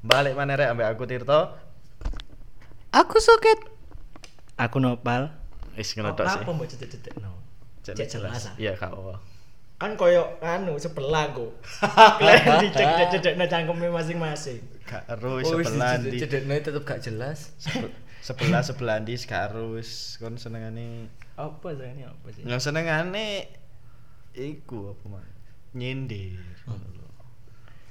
Balik mana rek ambek aku Tirto. Aku soket. Aku nopal. Wis ngono tok sih. Apa mbok cedek-cedek no? Cek jelas. ah. Iya, kak apa. Kan koyo anu sebelah ku. Kalian dicedek-cedek no cangkeme masing-masing. Gak ero Oh, sebelah di dicedekno tetep gak jelas. sebelah sebelah di sekarus kon senengane Apa ini apa sih? yang senengane iku apa man nyindir lho.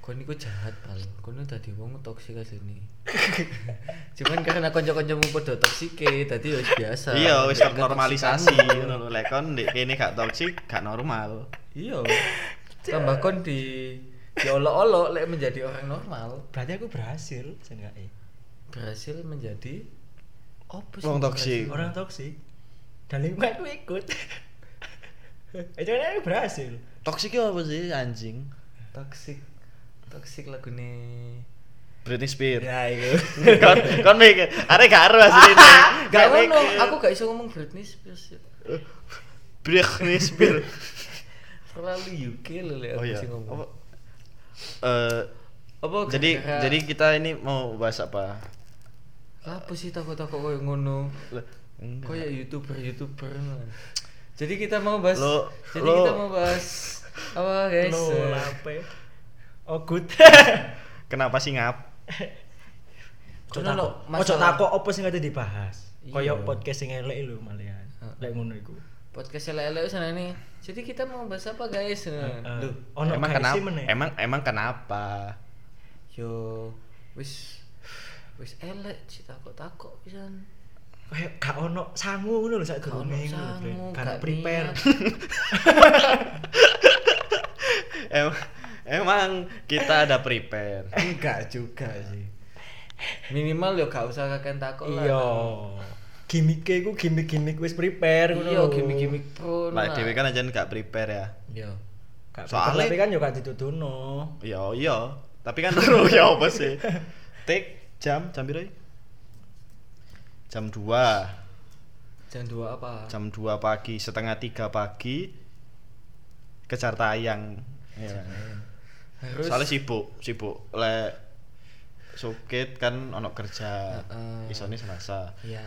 Kon iku jahat pal. Kon tadi wong toksik asline. Cuman karena kanca-kancamu padha toksike, dadi wis biasa. iya wis ternormalisasi ketoksikanmu. ngono lho lek kon ndek kene gak toksik gak normal Iya. Tambah kon di diolok-olok lek menjadi orang normal, Berarti aku berhasil seenggaknya. berhasil menjadi sih? Wong toksik. Orang toksik. Dan lingkunganku ikut. Itu kan aku berhasil. toksik apa sih anjing toksik. Toksik lagune Britney Spears Ya itu. kon kon mikir arek gak ero asline Gak ngono, aku gak iso ngomong Britney Spears. ya. Britney Spears Terlalu UK lho lek oh iya ngomong. apa eh Apa jadi jadi kita ini mau bahas apa apa sih takut-takut koyo ngono? Koyo YouTuber-YouTuber ngono. Jadi kita mau bahas Lo- jadi lo- kita mau bahas apa guys? No, Eh, lape. Oh good. kenapa sih ngap takok. lo Ojo takok apa sing ada dibahas. Iya. Kaya podcast sing elek lho malian. Heeh. Lek ngono iku. podcast elek-elek sana nih. Jadi kita mau bahas apa guys? Nah, Heeh. Duh, Ono emang kenapa emang emang kenapa yo wis wis elek sih takut-takut pisan. kayak gak ono sangu ngono lho sak durunge ngono gak prepare. emang emang kita ada prepare Enggak juga sih. Minimal yo gak usah kakek takut lah. Iya. Gimike iku gimik-gimik wis prepare ngono Iya, lho. gimmick-gimmick pro. lah dewe kan aja gak prepare ya Iya. Gak Soalnya- prepare, tapi kan yo gak dituduhno. iya iya tapi kan terus ya apa sih tik jam jam berapa jam 2 Jam 2 apa? jam 2 pagi setengah tiga pagi kejar tayang Iya. Harus soalnya sibuk sibuk le sukit kan ono kerja Heeh. isone selasa Iya.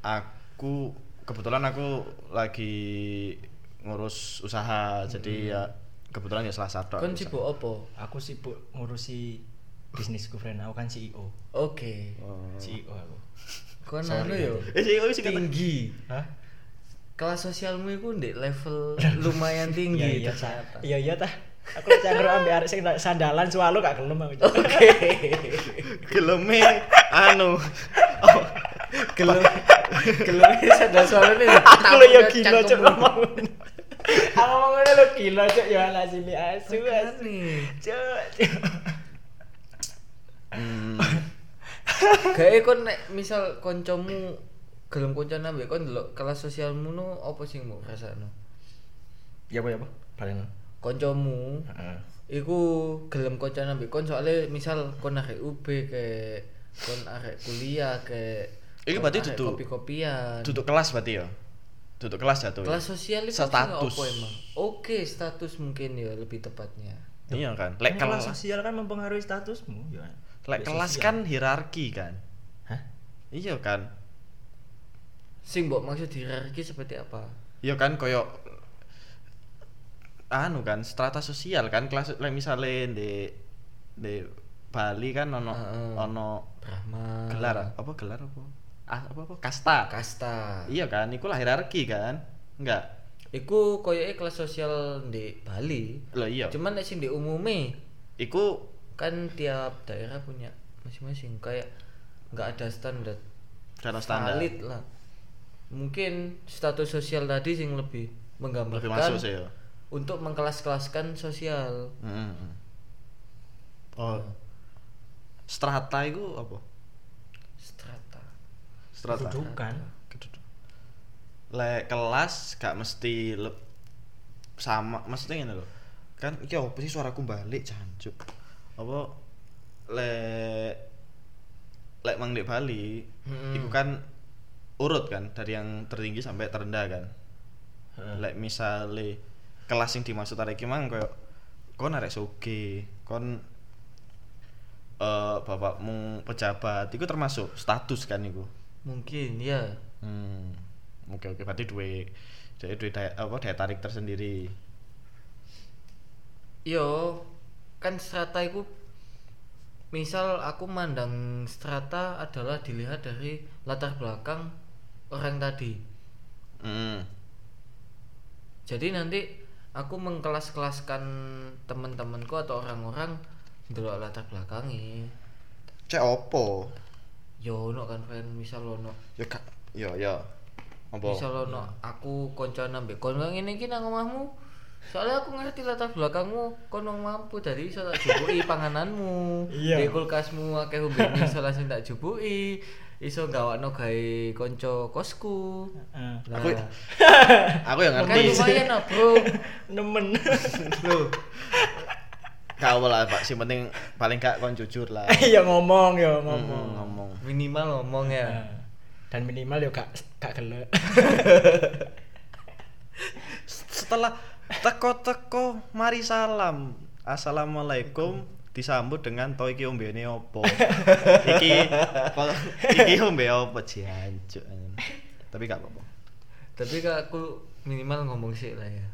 aku kebetulan aku lagi ngurus usaha jadi ya kebetulan ya selasa tok Kon usaha. sibuk apa? Aku sibuk ngurusi bisnisku friend. Aku kan CEO. Oke. Oh. CEO aku. Kon anu yo. eh sih sih Tinggi. Hah? Kelas sosialmu itu di level lumayan tinggi Iya iya. Iya iya tah. Aku lek cangkruk ambek arek sing sandalan swalo gak gelem aku. Oke. geleme anu oh, Gelem gelem sadar suara nih. Aku lho ya gila cuk ngomong. Aku ngomong ngene lho gila cuk ya ala sini asu asu. Cuk. hmm, Kayak kon nek misal koncomu gelem koncoan ambek kon delok kelas sosialmu no apa sing mau rasakno? Ya apa ya apa? Balen. Koncomu Heeh. iku gelem koncoan ambek kon soalnya misal kon arek UB kayak kon arek kuliah kayak Iki berarti duduk- kopi-kopian. duduk kelas berarti ya duduk kelas jatuh Kelas sosial itu Status. emang? Oke, status mungkin ya lebih tepatnya. iya kan Lek lek kelas sosial kan mempengaruhi statusmu ya. lek Ya, kelas sosial. kan hierarki kan Hah? iya kan Sing mbok maksud hierarki seperti apa? iya kan koyo anu kan strata sosial kan kelas lek misale di di Bali kan ono Heeh. ono Brahma. gelar apa gelar apa ah, apa apa kasta Kasta. iya kan iku lah hierarki kan enggak Iku koyoke kelas sosial di Bali. lo iya Cuman nek sing di umume iku kan tiap daerah punya masing-masing kayak nggak ada standar cara standar valid lah. Mungkin status sosial tadi sing lebih menggambarkan lebih masuk sih ya untuk mengkelas-kelaskan sosial. Mm, mm. oh strata itu apa Strata. strata Kedudukan. Keduduk. lek kelas gak mesti le- sama maksudnya ngene lho kan iki apa sih suaraku balik jancuk apa lek lek mang di Bali Mm-mm. itu kan urut kan dari yang tertinggi sampai terendah kan Heeh. lek misale kelas yang dimaksud arek iki mang koyo kon arek soge kon eh bapakmu pejabat itu termasuk status kan iku. Mungkin ya. Hmm. Oke oke berarti duwe duwe duwe daya, apa daya tarik tersendiri. Yo, kan strata itu misal aku mandang strata adalah dilihat dari latar belakang orang tadi. Hmm. Jadi nanti aku mengkelas-kelaskan teman-temanku atau orang-orang delok latar belakangnya. Cek opo? Yo ono kan friend misal ono Ya kak, ya ya. Apa? misal ono aku konco nambah kon ngene iki nang omahmu. Soalnya aku ngerti latar belakangmu kon wong mampu dari iso tak jupuki pangananmu. Iya. Di kulkasmu akeh umbene iso langsung tak jupuki. Iso gawakno gawe konco kosku. Heeh. Nah, Aku aku yang kan ngerti. lumayan lah, Bro. Nemen. Loh, Kau lah Pak, sing penting paling gak kon jujur lah. Iya ngomong ya Hmm, ngomong. ngomong. minimal ngomong ya. Nah, Dan minimal ya gak gak gelek. Setelah teko-teko mari salam. Assalamualaikum disambut dengan to iki ombene opo. iki kok- iki ombe opo jancuk. Tapi gak apa-apa. Tapi kak aku minimal ngomong sih lah ya.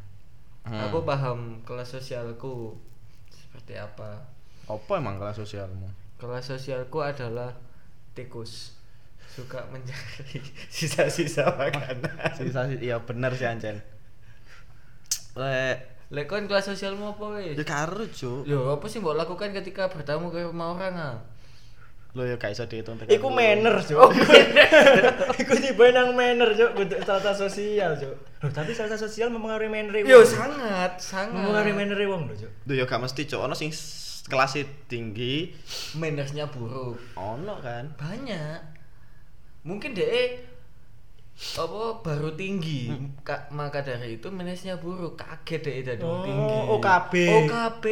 Hmm. Aku paham kelas sosialku seperti apa. Apa emang kelas sosialmu? Kelas sosialku adalah tikus. Suka mencari sisa-sisa makanan. Sisa iya bener sih Ancen. Lek Lek kon kelas sosialmu apa wis? ya karo cuk. Yo, apa sih mbok lakukan ketika bertamu ke rumah orang ah? Lo ya gak iso dihitung tekan Iku manner, Cuk. Iku tiba nang manner, Cuk, untuk strata sosial, Cuk. Loh, tapi strata sosial mempengaruhi manner wong. Yo sangat, sangat. mempengaruhi manner wong lho, Cuk. Duh ya gak mesti cuk ono sing s- kelasnya tinggi Mannersnya buruk. ono kan. Banyak. Mungkin deh apa baru tinggi Ka- maka dari itu mannersnya buruk kaget deh dari Oh, tinggi OKB. OKB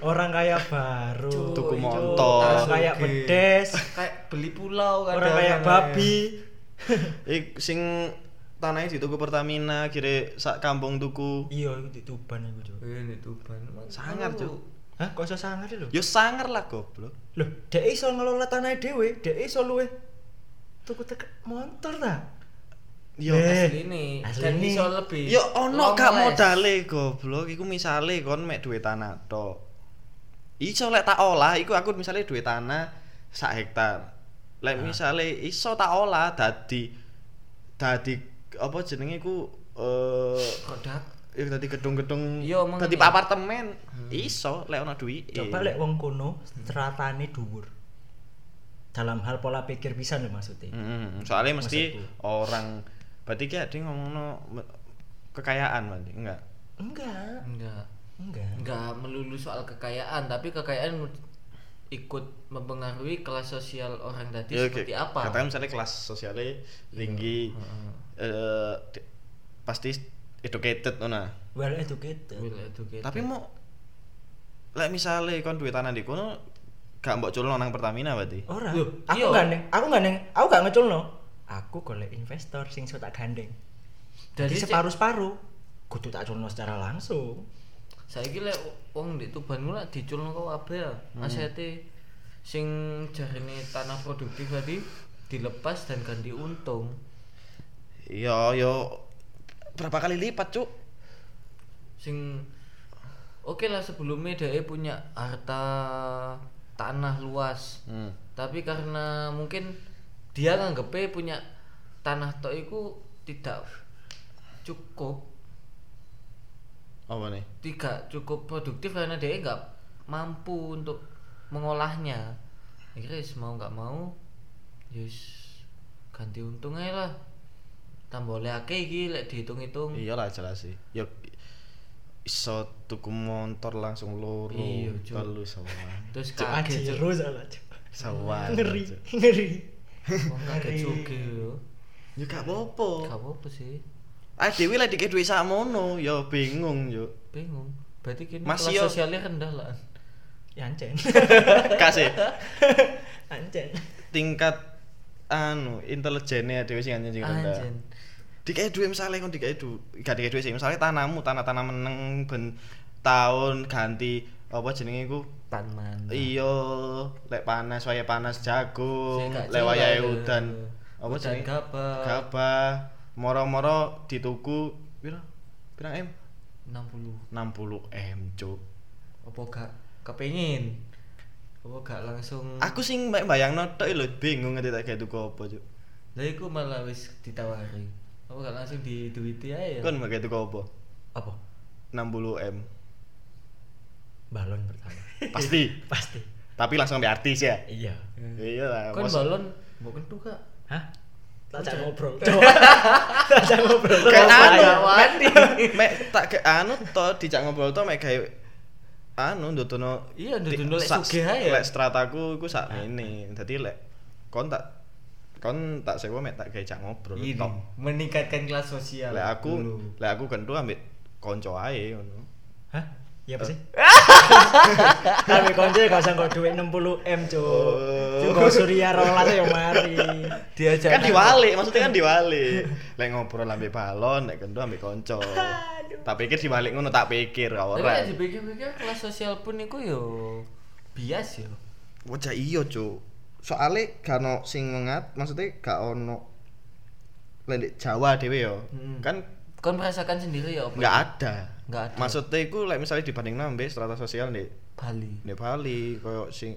Orang kaya baru. Cuk, Tuku itu motor. Orang kaya bedes. kayak beli pulau kan Orang kaya babi. Ik sing tanahnya di tuku Pertamina kira sak kampung tuku. Iya, iku di Tuban iku, Cuk. ini Tuban Sangar, Cuk. Hah, kok iso sangar lho? Yo sangar lah goblok. Loh, dhek iso ngelola tanah dhewe, dhek iso luwe tuku tek motor ta? Yo Eh, asli ini asli dan ini. iso lebih yo ono gak modale goblok iku misale kon mek duwe tanah tok. Iso lek tak olah iku aku misale duwe tanah sak hektar. Lek misale iso tak olah dadi dadi apa jenenge iku eh produk ya gedung-gedung Iya, omong dadi ini. apartemen. Iso lek ono duit. Coba lek wong kono stratane dhuwur. Dalam hal pola pikir bisa lho maksudnya. Mm, soalnya mesti Maksudku. orang berarti ki ade ngomongno me- kekayaan berarti enggak. Enggak, enggak enggak. enggak melulu soal kekayaan tapi kekayaan ikut mempengaruhi kelas sosial orang tadi Ya, seperti kayak- apa Katakan misalnya kelas sosialnya tinggi Heeh. eh, di- pasti educated ngono. Well educated. Well educated. Tapi mau lek misale kon duwe tanah di kono gak mbok culno nang Pertamina berarti. Ora. Loh, Aku iya. enggak neng, aku enggak neng, aku enggak ngeculno. Aku golek investor sing iso tak gandeng. Jadi separuh-separuh kudu tak culno secara langsung. saiki lek wong di Tuban ku lek diculno kok kabeh ya. Asete sing jarine tanah produktif tadi dilepas dan ganti untung. Iya, yo berapa kali lipat, Cuk? Sing oke lah sebelumnya dia punya harta tanah luas. Hmm. Tapi karena mungkin dia nganggepnya punya tanah tok iku tidak cukup Apa nih? tidak cukup produktif karena dia nggak mampu untuk mengolahnya akhirnya mau nggak mau yes ganti untung aja lah tambah oleh iki lek dihitung-hitung Iyalah jelas sih. Yo iso tuku motor langsung loro, Iya, telu sawan. terus kaget. Cuk. Sawan. Ngeri, ngeri. Wong kaget juga yo Ya gak apa-apa. gak apa-apa sih Ah dhewe lek dikek duit sakmono, ya bingung yo. bingung berarti kini Masih kelas yo- sosialnya rendah lah Ya ancen. Kasih ancen. tingkat anu intelijennya dhewe sing anjen sing rendah. anjen Dikek duit misalnya kon dikek duit, gak dikek duit sih. Misalnya tanahmu, tanah-tanah meneng ben tahun ganti apa jenenge iku Tanman. iya lek panas waya panas jagung lek waya udan apa jenenge gabah. gabah moro-moro dituku pira pira M 60. 60 M cuk Apa gak kepengin? Apa gak langsung aku sing bayangno tok lho bingung ngerti tak gawe tuku apa cuk Lah iku malah wis ditawari. Apa gak langsung diduiti ae ya? kon gawe tuku apa Apa? 60 M Balon pertama. pasti Pasti. tapi langsung ambil artis ya Iya. iya lah Kon masa- balon mbok kentu Kak. Hah? Tak ngobrol. Coba. Tak ngobrol. Kayak anu, wani. mek tak ke anu to dijak ngobrol to mek gawe anu ndutono Iya, di- ndutono lek sugih ae ya. lek strataku iku sak ngene dadi lek kon tak kon tak sewa mek tak gawe jak ngobrol Ini meningkatkan kelas sosial. lek aku lek aku kentu ambek kanca ae ngono Hah? Iya apa sih? Kami konco gak usah kok duit 60 M, Cuk. Oh. Cuk Surya rolas yang mari. diajak kan diwalik maksudnya kan diwalik lek ngobrol ambek balon lek kentu ambek kanca tak pikir diwalik ngono tak pikir Tapi ora nek dipikir-pikir kelas sosial pun iku yo bias yo. Wajah iya, Cuk. Soale gak ono sing mengat, maksudnya gak ono lek Jawa dhewe yo. Hmm. Kan Kon merasakan sendiri ya apa? nggak ada. Nggak ada. Maksudnya iku lek misalnya dibanding nambah strata sosial di Bali. di Bali koyo sing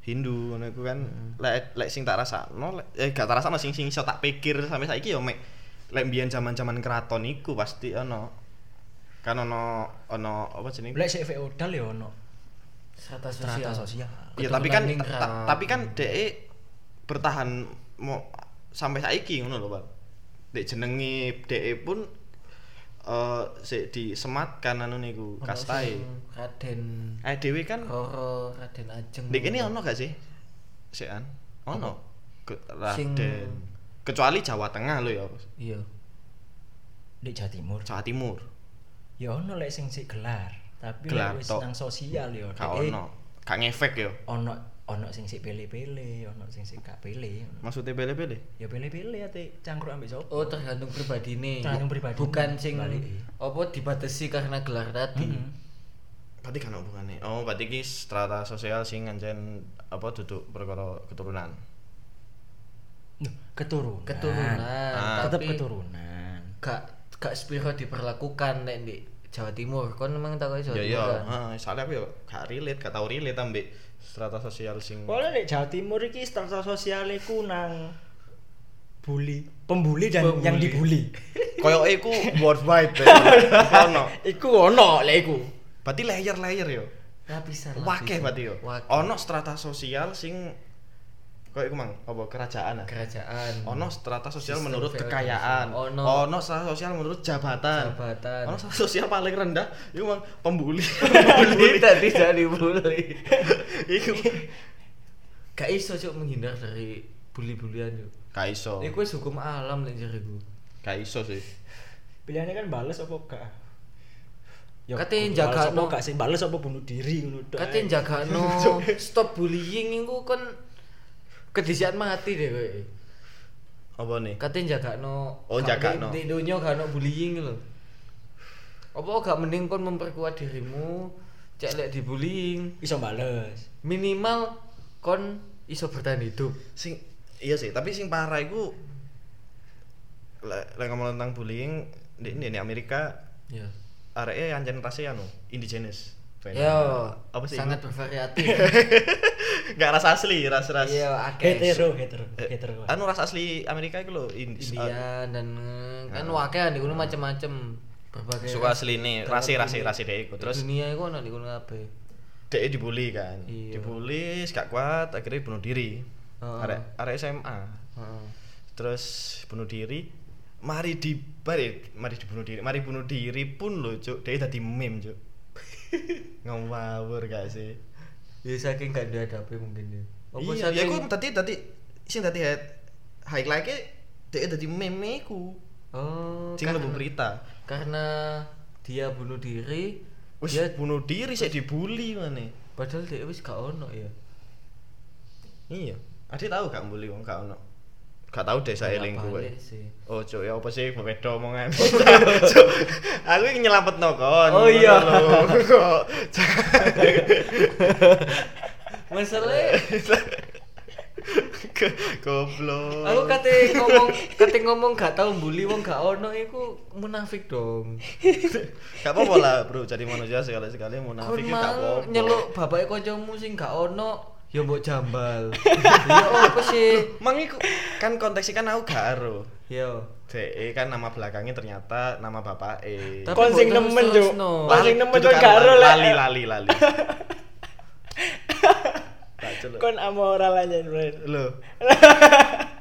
Hindu ngono iku kan Hmm. lek lek sing tak rasakno lek eh gak tak rasakno sing sing iso tak pikir sampai saiki yo mek lek mbiyen zaman-zaman keraton iku pasti ono kan ono ono apa jenenge Lek sik feodal ya ono Strata sosial. strata sosial. Iya tapi kan ta- tapi kan DE bertahan mau sampai saiki ngono lho, Pak. Dek jenenge DE pun eh sik disematkan anu niku Ono kastae. sing Raden Eh dhewe kan Roro, Raden Ajeng. dek ini ono gak sih? Sik an. Ono. Ke- Sing- Raden. Kecuali Jawa Tengah lho ya. Iya. Di Jawa Timur. Jawa Timur. Ya ono lek sing sik gelar, tapi Gelar lek nang sosial ya. Gak ono. Gak ngefek yo. Ono ono sing sik pele-pele, ono sing sik gak pele. Maksudnya bele-bele? Ya pele-pele ate cangkruk ambek sapa? Oh tergantung pribadi nih. Tergantung pribadi. Bukan sing apa dibatasi karena gelar tadi. Mm-mm. Berarti kan hubungannya. Oh, berarti ki strata sosial sing ngancen apa duduk perkara keturunan. Loh, keturunan. Keturunan. Ah. Tetep tapi keturunan. gak gak sepiro diperlakukan nek di Jawa Timur. Kon memang tahu Jawa Ya Timur. iya, kan? heeh, soalnya aku ya gak relate, gak tau relate ambek strata sosial sing Pokoknya nek Jawa Timur iki strata sosial iku nang bully, pembuli dan Pembuli. yang dibully. koyo iku worldwide ya. ono. iku ono lek iku. Berarti layer-layer yo. Lapisan. Wakeh lapisan. berarti yo. Ono strata sosial sing koyo iku mang apa kerajaan ah. kerajaan. Ono strata sosial Sistem menurut feodal. kekayaan. Ono. ono strata sosial menurut jabatan. Jabatan. Ono strata sosial paling rendah iku mang pembuli. Bully tadi tidak dibully. iku Gak iso cuk menghindar dari bully-bulian cuk. gak iso. Iku wis hukum alam nek jariku. Gak iso sih. Pilihannya kan bales apa gak? Katanya kudu jaga bales apa no- gak sih bales apa bunuh diri ngono tok. No stop bullying iku kan kedisian mati deh kowe. Apa nih? Katanya jaga no Oh, jagakno. Di dunia gak no bullying lho. Apa gak mending kon memperkuat dirimu cek lek dibullying iso bales. minimal kon iso bertahan hidup. Sing iya sih, tapi sing parah iku lek lek ngomong tentang bullying di, di, di Amerika Ya. areke anjen rase anu indigenous. Yo, apa sih? sangat bervariatif. Enggak ras asli, ras ras. Iya, akeh. Hetero, hetero, Eh, hetero. anu ras asli Amerika iku lho, in, India dan kan Ah. wakil di kono macem-macem berbagai suka asli nih, rase rase dunia. rase deh iku. Terus dunia iku ono di kono kabeh. dia dibully kan. Iya. Dibully, gak kuat, akhirnya bunuh diri. Heeh. Arek arek SMA. Heeh. Terus bunuh diri, mari di mari, mari dibunuh diri, mari bunuh diri pun lho, Cuk. Dia tadi meme, Cuk. Ngawur gak sih? Ya saking gak dihadapi mungkin ya. Apa iya, ya saking aku tadi tadi sing tadi head highlight dia tadi meme ku. Oh, Sing karena, lebu berita. karena dia bunuh diri, Wis dia bunuh diri saya dibully mana? padahal dia wis gak ono ya. Iya. Ade tahu gak bully wong gak ono. Gak tau deh saya eling kowe. Oh, cuk, ya apa sih beda omongan. Cuk, aku iki nyelametno kon. Oh, iya. Kok goblok. aku kate ngomong kate ngomong gak tau bully wong gak ono iku munafik dong. Gak apa-apa lah, Bro. Jadi manusia sekali-sekali munafik gak apa-apa. nyeluk bapake kancamu sing gak ono ya mbok jambal. Ya apa sih? Mang iku kan konteksnya kan aku gak ero. Yo. DE kan nama belakangnya ternyata nama bapak E. Tapi Kon sing mbok nemen, Cuk. terus-terusno. Kon sing nemen kon kan gak ero, Lek. lali lali lali. Kon amoral aja, Bro. Lho,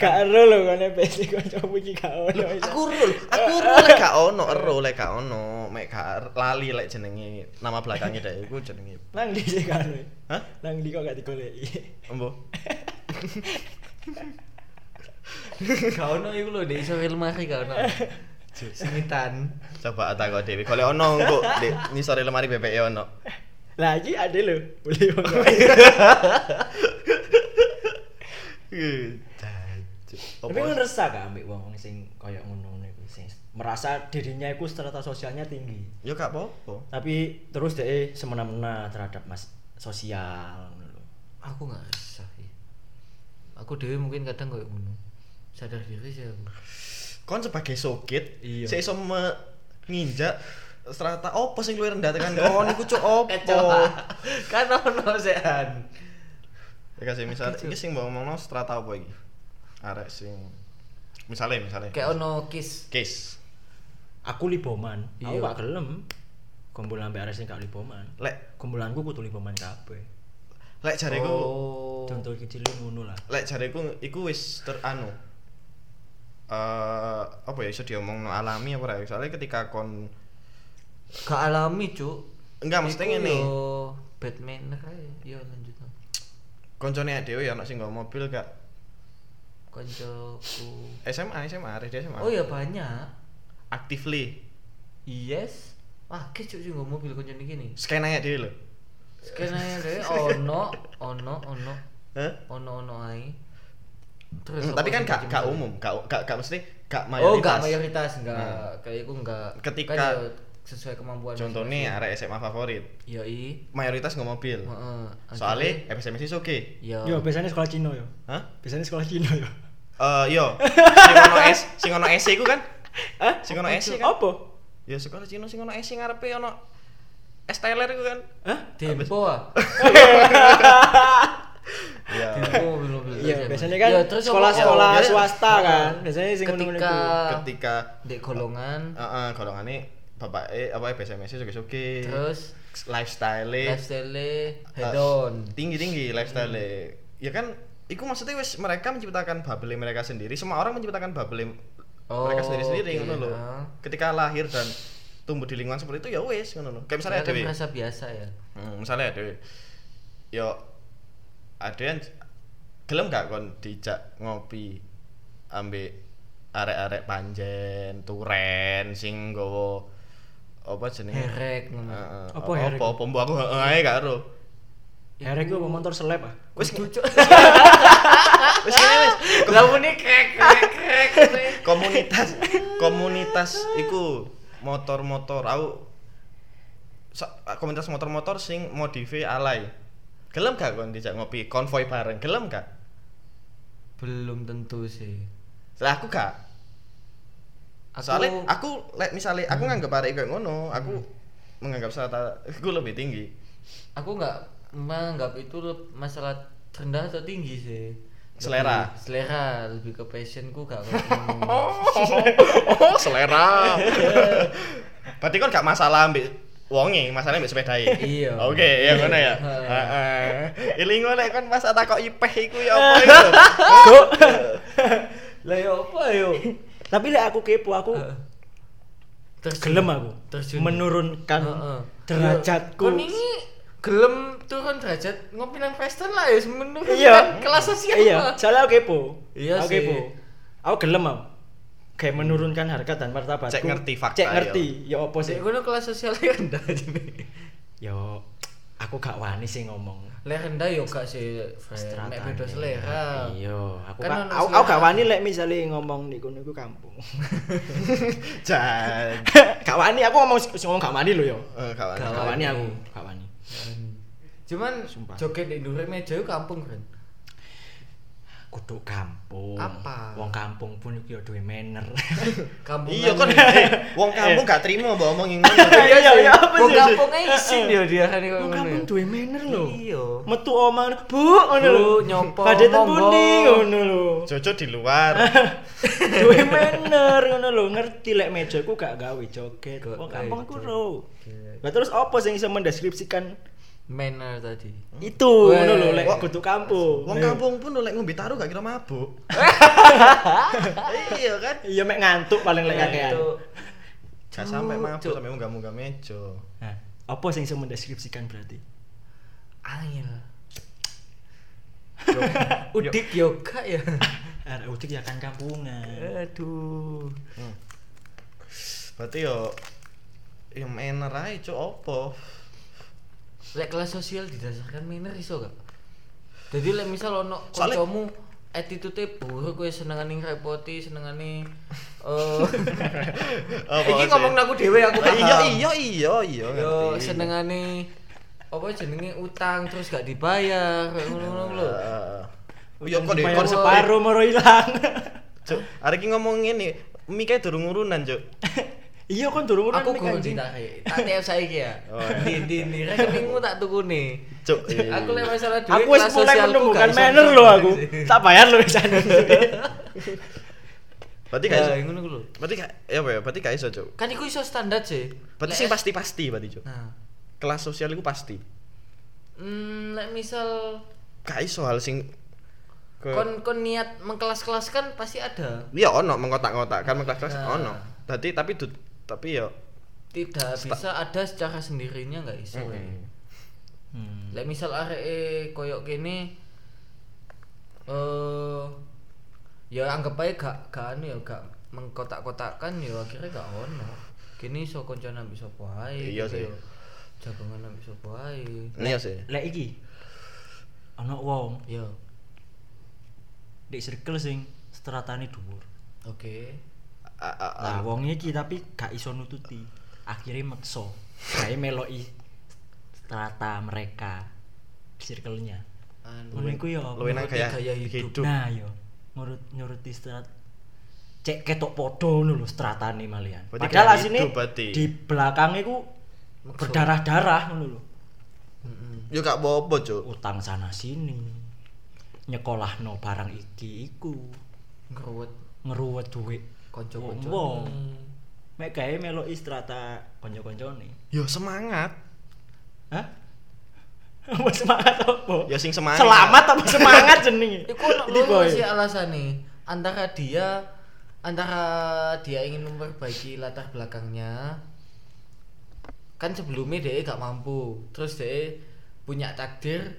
Gak ero lho kon PC kancamu iki gak ono. aku rul, aku rul lek gak ono, ero lek gak ono, mek gak lali lek jenenge nama belakangnya deh iku jenenge. nang di sih karo. Hah? Nang di kok gak digoleki. Embo. Gak ono iku lho di iso lemari gak ono. Semitan. Coba tak kok Dewi. Kalau ono kok di ngisore lemari BPE ono. Lah iki ada lho, boleh wong. Tapi kan resah gak ambek wong sing koyo ngono iku sing merasa dirinya iku strata sosialnya tinggi. Yo gak apa-apa. Tapi terus deh semena-mena terhadap mas sosial ngono. Aku gak resah sih. Aku dewe mungkin kadang koyo ngono. Sadar diri sih aku. Kon sebagai sokit, Iya. saya iso me- nginjak strata opo sing luwih rendah tekan kon iku cuk opo. Kan ono sehan. Ya kasih misal iki sing mbok ngomongno strata apa iki? Arek sing misalnya misalnya Kayak ono kiss. case Aku liboman. Aku Iya. gak gelem. Kumpul ambek arek sing gak liboman. lek Kumpulanku kudu liboman kabeh. lek jariku Oh. Contoh kecil ngono lah. lek jariku iku wis ter anu eh apa ya iso diomongno alami apa ora soalnya ketika kon Gak alami, Cuk. enggak mesti ngene yo Batman kae. Yo lanjut. no. koncone dhewe ya ana sing mobil gak Koncoku. SMA SMA dia SMA Oh ya banyak. actively Yes. Wah, ki cuk sing nggo mobil koncone gini. skenanya dhewe lho Skenanya dhewe ono, ono, ono, Hah? ono ono ae. Terus Hmm, tapi kan gak gak umum gak gak gak mesti gak Oh, mayoritas gak mayoritas enggak. Hmm. Kayak iku enggak. Ketika- kan ya sesuai kemampuan. contohnya arek SMA favorit Yo i. mayoritas nggak mobil Heeh. soalnya FSMS oke yo. Yo, biasanya sekolah Cina yo. hah Biasanya sekolah Cina yo. Eh yo sing ono S sing ono S iku kan Hah? sing ono S kan Apa? ya sekolah Cina sing ono S sing ngarepe ono S Tyler iku kan Hah? Tempo ah. Iya. Iya, SMA. biasanya kan Ya, terus sekolah-sekolah Ya, swasta Heeh. kan. Biasanya sing ketika iku. ketika di golongan heeh golongane bapak eh apa FSMS oke oke terus lifestyle lifestyle head on. tinggi tinggi lifestyle ya kan Iku maksudnya wes mereka menciptakan bubble mereka sendiri. Semua orang menciptakan bubble Oh, mereka sendiri sendiri oke, ngono loh. ah. Ketika lahir dan tumbuh di lingkungan seperti itu ya wes ngono loh. Kayak misalnya Dewi. merasa biasa ya. Hmm, misalnya Dewi. Yo ada yang gelem gak kon dijak ngopi ambek arek-arek panjen, turen sing nggawa apa jenenge? Herek ngono. Heeh. Apa herek? Apa apa mbok aku heeh gak ero. Herek gue motor seleb ah. Wis Cucuk. wis ngene wis. Lah muni krek krek krek. komunitas komunitas iku motor-motor aku sa- komunitas motor-motor sing modife alay gelem gak kon dijak ngopi konvoy bareng gelem gak Belum tentu sih. lah aku gak Aku soalnya aku lek misalnya aku nganggep arek kayak ngono aku menganggap strata aku lebih tinggi aku nggak menganggap itu masalah rendah atau tinggi sih. Selera. Lebih- selera lebih ke passionku gak ngono. oh selera berarti kan gak masalah ambil wonge masalah ambil sepedai Iya. oke ya ngono ya Heeh. heeh ilingo lek kan pas takok ipeh iku ya apa iku Lah ya apa yo? Tapi lek aku kepo aku Terjun. gelem aku Terjun. menurunkan derajatku. Kon ini gelem turun derajat ngopi nang Western lah ya menurunkan Iya. kelas sosial. Iya, lah. soalnya aku kepo. Iya aku kepo. Aku gelem aku. Kayak menurunkan harkat dan martabatku. Cek ngerti fakta, Cek ngerti. Ya apa sih? Sik kono kelas sosial rendah jadi. Yo aku gak wani sih ngomong. Lek rendah yo gak sih. Mek beda selera. Iya, aku Kan kan aku, aku gak wani lek misale ngomong di kono iku kampung. Jan. gak wani aku ngomong sing ngomong gak wani lho yo. Eh, kawan. Gak wani. aku, gak wani. Cuman Sumpah. joget di dhuwur meja kampung, kan. Kudu kampung. Apa? Wong kampung pun iku yo duwe manner. Kampung. Iya kan eh, wong kampung gak terima mbak omongin ngono. Iya, iya, iya, apa Wong sih? kampungnya isin yo dia kan Wong kampung duwe manner lho. Iya. Metu omah, Bu, ngono lho. Bu, nyopo, Padetan monggo. pundi ngono lho. Jojo di luar. duwe manner ngono lho, ngerti lek meja ku gak gawe joget. Wong kampung ku lho. Lah terus apa sing iso mendeskripsikan Manner tadi. itu ngono lho lek kudu kampung. Wong kampung pun lek ngombe taruh gak kira mabuk. Iya kan? Iya mek ngantuk paling lek kakean. Itu Gak sampai mabuk sampai munggah-munggah meja. Nah, apa sing iso mendeskripsikan berarti? angel. Udik yo gak ya. Arek udik ya kan kampungan. Aduh. Berarti yo yo manner ae cuk opo? Lek kelas sosial didasarkan manner iso gak? Jadi lek misal ono kancamu attitude buruk kowe senengane ngrepoti, senengane eh Apa Iki ngomong aku dhewe aku paham. Iya iya iya iya Yo senengane apa jenenge utang terus gak dibayar ngono-ngono lho. Heeh. Oh iya kok deh Bayar kon separuh moro ilang. Cuk, arek iki ngomong ngene, mike durung urunan, Cuk. Iya kon durung Aku gurung anjing. ditarik. Tak tiap saiki ya. Oh. Di di di rekeningmu tak tukune. Cuk. iya. Aku lek masalah duit Aku wis kelas mulai menemukan manner lho aku. Tak bayar lho jan. Berarti gak iso. Ya, ngono ku lho. Berarti gak ya apa ya? Berarti gak iso, Cuk. Kan iku iso standar sih. Berarti sing pasti-pasti berarti, Cuk. Nah, Kelas sosial iku pasti. hmm, lek misal Gak iso hal sing ke kon kon niat mengkelas-kelas kan pasti ada. Iya ono mengkotak-kotak kan mengkelas-kelas Nah. ono. Tadi tapi tapi ya Tidak bisa ada secara sendirinya nggak iso. Mm-mm. eh. Hmm. Lek misal arek koyok kene eh ya anggap aja gak gak anu ya gak mengkotak-kotakan ya akhirnya gak ono. Kini iso koncone ambek sapa ae. Iya gitu sih. ya. Jagongan ambek sapa ae. Iya sih. Lek iki ana wong Ya, di circle sing stratane dhuwur. oke. A- a- a- Lah wong iki tapi gak iso nututi. Akhirnya meksa. Gawe meloki strata mereka circle-nya. Anu, Ngono iku ya. luwih nang gaya hidup. Nah, yo ngurut nyuruti strat cek ketok podo ngono lho stratane malian. Padahal asine di belakangnya ku Maksud- berdarah-darah ngono lho. Yo gak apa-apa, Cuk. Utang sana sini. Nyekolahno barang iki iku. Ngeruwet Ngeruwet duit. Kanca-kanca. Wong. Mek gawe meloki strata kanca-kancane. Yo semangat. Hah? Apa semangat apa? Ya sing semangat. Selamat apa semangat jenenge? Iku boy. sih alasane. Antara dia antara dia ingin memperbaiki latar belakangnya kan sebelumnya dia gak mampu terus dia punya takdir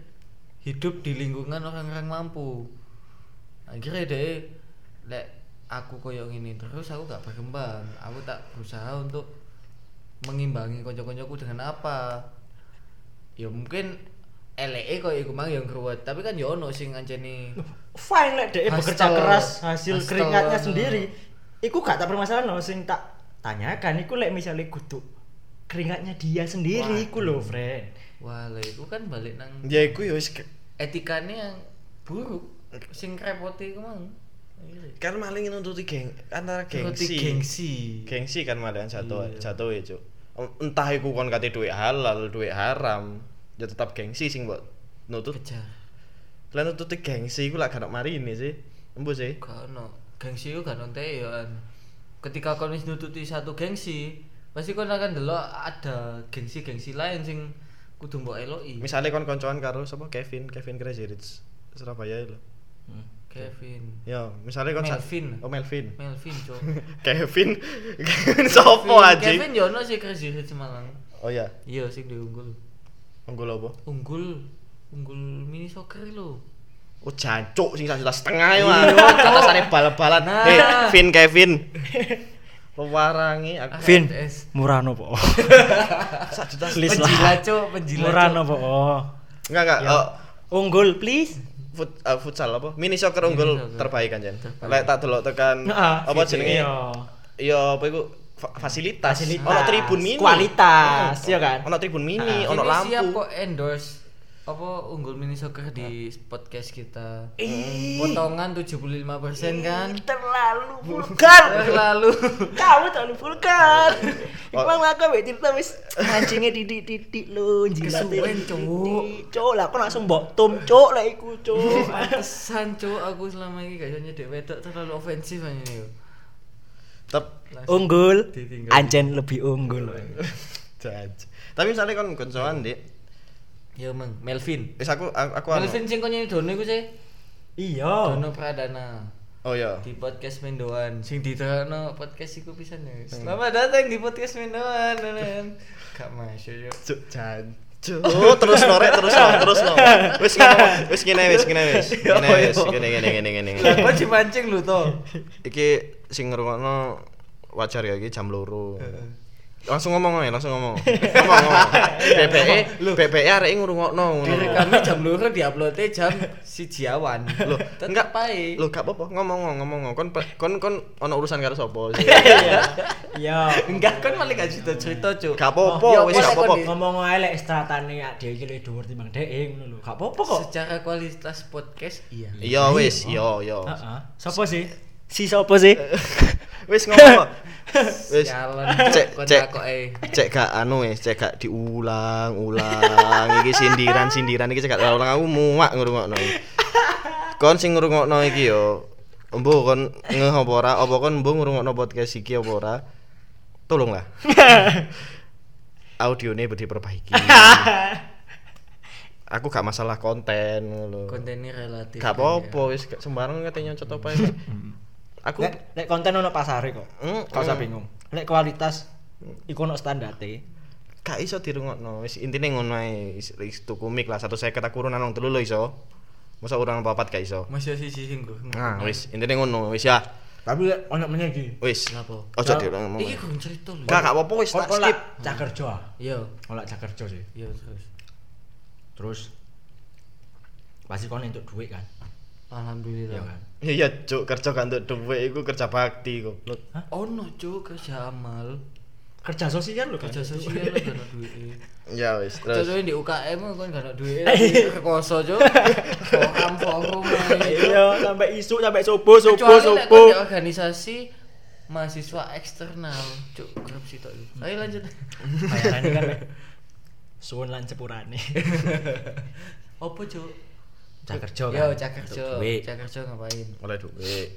hidup di lingkungan orang-orang mampu akhirnya dia lek aku koyo ini terus aku gak berkembang aku tak berusaha untuk mengimbangi konco-koncoku dengan apa ya mungkin LE kok iku mang yang keruwet tapi kan ya ono sing nganceni Fine lek dhek Hustle. bekerja keras hasil Hustle, keringatnya sendiri. Iku gak tak permasalahan no sing tak tanyakan iku lek misalnya kudu keringatnya dia sendiri iku lho, friend. wah lah iku kan balik nang Ya iku yo wis ke- etikane yang buruk sing repoti iku mang kan maling nuntuti geng antara gengsi. gengsi Gengsi kan malahan jatuh Iya. jatuh ya, Cuk. Entah iku kon kate duit halal, duit haram, ya tetap gengsi sing mbok nutut. kejar Lah nututi gengsi iku lak gak ono marine sih. Embo sih. gak ono gengsi iku gak nonte ya ketika kau wis nututi satu gengsi pasti kau akan delok ada gengsi-gengsi lain sing kudu mbok eloki Misalnya kon koncoan karo sapa Kevin, Kevin Crazy Rich Surabaya lho. Kevin Ya, misalnya kon sa- Melvin. Oh, Melvin. Melvin cok Kevin. Kevin sopo aja? Kevin yo ono sih Crazy Rich Malang Oh ya, iya sing diunggul unggul apa? unggul unggul mini soccer lo Oh jancuk sing satu setengah ya Iya, mah. Atasane bal-balan. Nah. Eh, Vin Kevin. pewarangi aku Vin, murah nopo? sak juta Penjilat cuk, penjilat. Murah nopo? Enggak enggak Ya. oh, Unggul please. Fut, uh, futsal apa mini soccer unggul soccer. terbaik kan Jan Terbaik. lek tak delok tekan Nah, apa jenenge Iya. ya apa iku fa- fasilitas Fasilitas. ono tribun mini Kualitas, ya kan? ono tribun mini ono siap lampu kok endorse apa unggul mini soccer di podcast kita. Ih. Potongan 75% kan? Terlalu vulgar. Lalu Kamu terlalu vulgar. Emang aku wek cerita wis mancingnya titik-titik lu jilat. Kesuwen, Cuk. Cuk, lah aku langsung mbok tum, cuk, lah iku, cuk. pantesan cuk aku selama ini gak nyedek wedok terlalu ofensif aja nih. Tep Unggul. Ancen lebih unggul. Tapi misalnya kon koncoan Dik. Ya Mang, Melvin. Wis aku aku, aku anu. Melvin sing konyo Dono iku sih. Iya. Dono Pradana. Oh iya. Di podcast Mendoan sing diterangno podcast iku pisan ya. Selamat datang di podcast Mendoan. Gak masuk yo. Cuk jan. Cuk, terus no rek, terus no, terus no. Wis ngomong, wis ngene wis, ngene wis. Ngene wis, ngene ngene ngene ngene. ngene. Kok dipancing lu to? Iki sing ngrungokno wajar ya iki jam loro. Langsung ngomong ae, langsung ngomong. Ngomong ngomong. BPE, BPE arek ngrungokno ngono. Direkamnya jam loro diuploadnya jam siji awan. Loh, Tetep enggak ae. Loh, gak apa-apa, ngomong ngomong ngomong. Kon kon kon ono urusan karo sapa sih? Iya. Iya. Enggak kan malah gak cerita-cerita, Cuk. Gak apa-apa, Ya, wis wis, gak apa-apa. kon di- Ngomong ae lek stratane ya dhewe iki luwih dhuwur timbang dhek ngono lho. Gak apa-apa kok. Secara kualitas podcast iya. Iya wis, iya iya. Heeh. Sopo sih? Si sopo sih? Wis ngomong. Wis. Cek cek cek gak anu wis, cek gak diulang ulang iki sindiran-sindiran iki cek gak ulang aku muak ngrungokno. Kon sing ngrungokno iki yo Embo kon ngeh apa ora? Apa kon embo ngrungokno podcast iki apa ora? Tolonglah. Audionya diperbaiki. Aku gak masalah konten lho. Kontennya relatif. Gak kan, apa-apa wis sembarang katanya nyocot apa ae. Aku Lek lek konten ono pasare kok. Mm, Gak usah mm. bingung. Lek kualitas iku ono standarte. gak iso dirungokno wis intine ngono ae Is- is tuku mic lah 150 aku urunan nang telu lho iso masa urang papat gak iso. Masih sisi sing nah wis intine ngono wis ya Tapi lek ono meneh iki. wis Kenapa? ojo ngomong Iki gue cerita lho. gak gak apa-apa wis tak skip cak kerja. ah? Iya, Olak cak kerja sih. iya terus. Terus pasti kon entuk duit kan. Alhamdulillah. Iya kan. iya cuk kerja gak untuk duit iku kerja bakti goblok Oh no, Cuk, kerja amal. Kerja sosial lho kan. Kerja sosial gak ada duit. ya wis Kerja terus di UKM kan gak ada duit. Rekoso, Cuk. Forum forum. Iya, sampai isu sampai subuh subuh subuh. organisasi mahasiswa eksternal, Cuk, kerap sih tok. Ayo lanjut. Bayarane kan suwun lan sepurane. Apa, Cuk? Cak kerja kan. Yo, cak kerja. Ngapain? oleh duit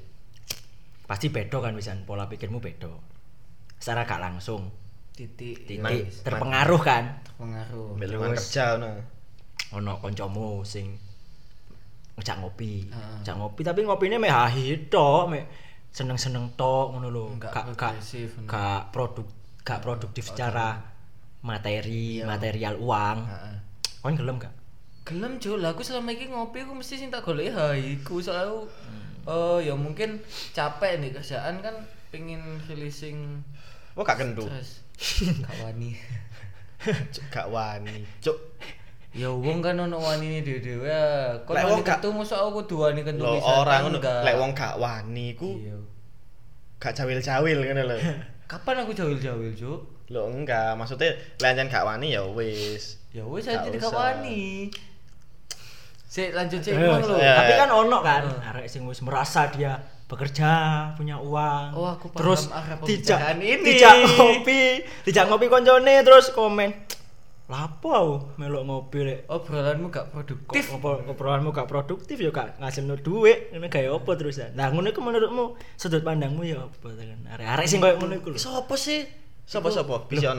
Pasti beda kan wisan pola pikirmu beda. Secara gak langsung Titik. titik terpengaruh kan. pengaruh. ambil lingkungan Terus. kerja no ono kancamu sing ngejak ngopi. Heeh. Ngejak ngopi tapi ngopine mek hahi tok, mek seneng-seneng tok ngono lho. Enggak Gak gak ngono. gak produk gak produktif secara materi, Iya. material uang. Heeh. Kon gelem gak? Gelem Cuk, lah aku selama ini ngopi aku mesti sing tak goleki haiku soalnya aku oh ya mungkin capek nih kerjaan kan pengen releasing oh gak kendu stres. Gak wani. Cuk, gak wani cuk Ya wong kan ono wani ini dhewe ya. Kok Lek wani wong gak- kentu mosok aku kudu wani kentu lo orang kan ngono lek wong gak wani ku Iya. gak cawil-cawil ngono lho Kapan aku jawil-jawil, Cuk? lo enggak maksudnya lanjut gak wani ya wis Ya wis aja gak wani. Sik lanjut sik Eh, emang eh. Tapi kan ono kan arek sing wis merasa dia bekerja, punya uang. Oh, aku terus pembicaraan ini. dijak ngopi, dijak ngopi koncone terus komen. Lapo aku melok ngopi lek. Obrolanmu gak produktif. Obrolanmu gak produktif ya gak ngasilno duit, ngene gawe apa terus ya. Nah, ngono iku menurutmu sudut pandangmu ya apa kan? Arek-arek sing koyo ngono iku lho. Sopo sih? Sopo sopo? Itu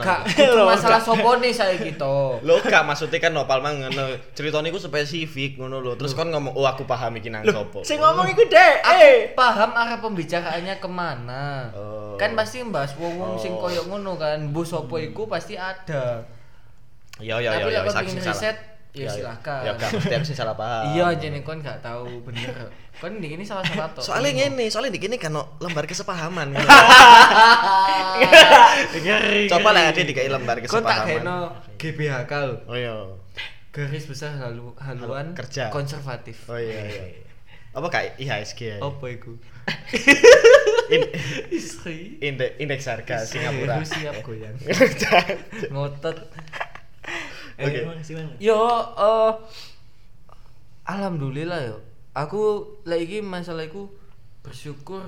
Loh, masalah sopo nih saya gitu. Lo gak maksudnya kan nopal mang ngono. Ceritane iku spesifik ngono lho. Terus kon ngomong, "Oh, aku paham iki nang sopo." Sing ngomong iku dek. Aku Eh. paham arah pembicaraannya ke mana. Oh. Kan pasti mbahas wong wong sing Oh. koyo ngono kan. Bu sopo iku pasti ada. Ya ya ya Tapi ya lek wis sing salah. riset, ya, silakan. Ya gak mesti sing salah paham. Iya, jadi kon gak tahu bener. Kon di ini salah satu. Soalnya ngene, soalnya di kene kan lembar kesepahaman. Coba lah ada dikai lembar Kon tak kesepahaman. kena GBHK lho. Oh iya. Garis besar halu, haluan Kerja. konservatif. Oh iya iya. Apa kayak IHSG ya? Apa iku? In- Istri. Indeks indeks harga Singapura. Aku siap goyang. Ngotot. Eh, Mang. Yo, eh alhamdulillah yo. Aku lagi masalah iku bersyukur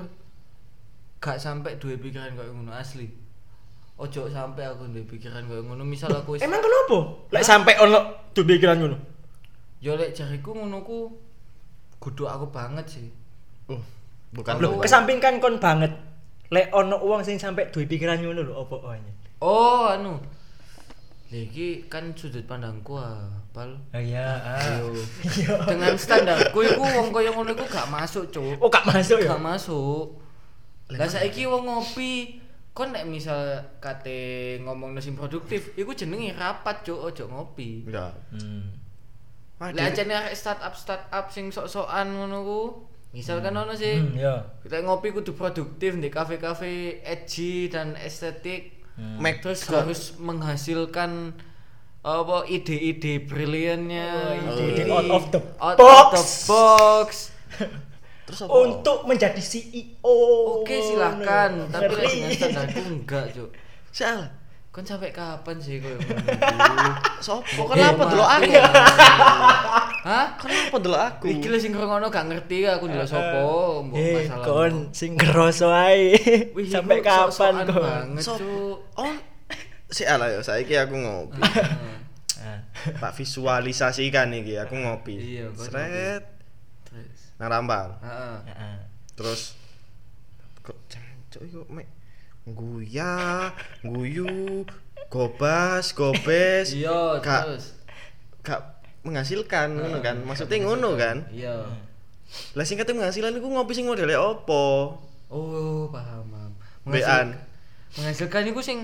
gak sampai dua pikiran kayak ngono asli. Ojo sampai aku duwe pikiran kayak ngono. Misal aku Emang kenapa? Lek sampai ono duwe pikiran ngono. yo lek jariku ngono ku kudu aku banget sih. Uh, bukan Loh, lu. kesampingkan kon banget. Lek ono uang sing sampai duwe pikiran ngono lho apa ohnya. Oh, anu. Lagi kan sudut pandangku ah, pal. Oh iya. Yo. Dengan standarku iku wong kaya ngono iku gak masuk, Cuk. Oh, gak masuk ya. gak masuk. Lah saiki wong ngopi, kon nek misal kate ngomong sing produktif, iku jenenge rapat, Cuk, ojo ngopi. Enggak. Hmm. Lah ajane arek startup startup sing sok-sokan ngono ku. Misal kan ono sih. Hmm, ya. Kita ngopi kudu produktif di kafe-kafe edgy dan estetik. Hmm. Mac Terus ke- harus menghasilkan apa ide-ide briliannya, Oh, ide-ide out of the out box. of the box. Terus apa? Untuk menjadi CEO. Oke silahkan, tapi lek Ngeri. dengan standarku enggak, Cuk. Salah. Kon sampai kapan sih ngono? Sopo kenapa delok aku? Hah? Kenapa delok aku? Iki lho sing ngrungokno gak ngerti aku ndelok sapa, mbok Eh, masalah. kon sing ngeroso ae. Wih, Sampai kapan sok-sokan kon? banget, Sop- Cuk. Oh, si ala ya, saiki aku ngopi. Pak visualisasikan iki, aku ngopi. Iya, kok Sret Terus. nang rambang. Heeh. Terus kok jancuk iku mek guya, guyu, gobas, gobes. Iya, Gak terus. gak menghasilkan ngono kan. Maksudnya ngono kan. Iya. Lah sing kate menghasilkan iku ngopi sing modele opo? Oh, paham, paham. Bean. menghasilkan itu sing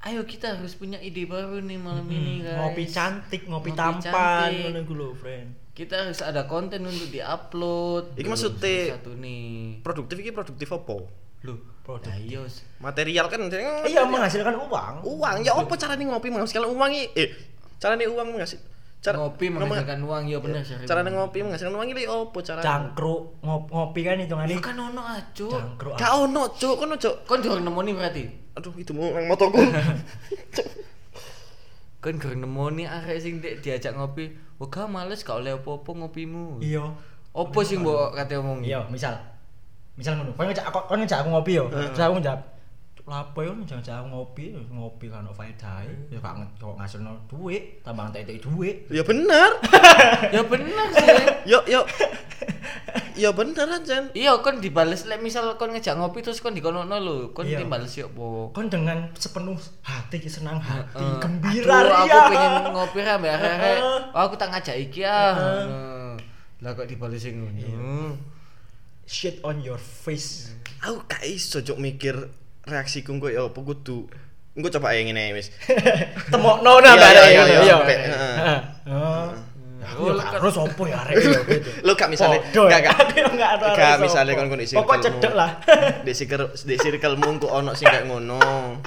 ayo kita harus punya ide baru nih malam ini guys. Hmm, Ngopi cantik, ngopi, Ngopi tampan, ngono iku lho, friend. Kita harus ada konten untuk diupload. Iki maksudnya- satu nih. Produktif iki produktif opo? Loh, Produk. Nah, iya. Material kan Iya menghasilkan uang. uang ya apa carane ngopi menghasilkan uang iki? Eh, carane uang menghasil cara ngopi menghasilkan uang ya bener sih. carane ngopi menghasilkan uang iki opo carane? Cangkruk ngop- ngopi kan hitungane. Ya kan ono aja. Cangkruk. Gak ono, Cuk, kono, Cuk. Kon nemoni berarti. Aduh, itu mau nang motoku. Kon durung nemoni arek sing dek diajak ngopi. Wah, gak males gak oleh apa-apa ngopimu. Iya. Opo sing mbok kate omongi? Iya, misal. Misal ngono. Kon ngejak kon ngejak aku ngopi yo. Terus aku njawab lapo yo ngejak aku ngopi, ngopi kan ono faedahe. Ya gak nge- kok ngasilno duit, tambah entek duit. ya bener. ya bener sih. Yo yo. Ya bener Jan. Iya, kon dibales lek misal kon ngejak ngopi terus kon dikonono lho, kon Iya. dibales yo apa? Kon dengan sepenuh hati, senang hati, gembira aduh, ria. aku pengen ngopi ra mbak. Oh, aku tak ngajak iki ah. Heeh. Lah kok dibales sing ngono. Shit on your face. Aku gak iso Cuk mikir reaksiku kok ya apa kudu. Engko coba ya ngene wis. Temokno nah Iya, bareng iya, iya, iya, heeh. Heeh. Oh. Yo kan- terus opo ya arek yo gitu. Lu gak misalnya Podo, gak gak yo gak gak sopo. kon kondisi Pokok cedek lah. Di circle di circlemu kok ono sing kayak ngono.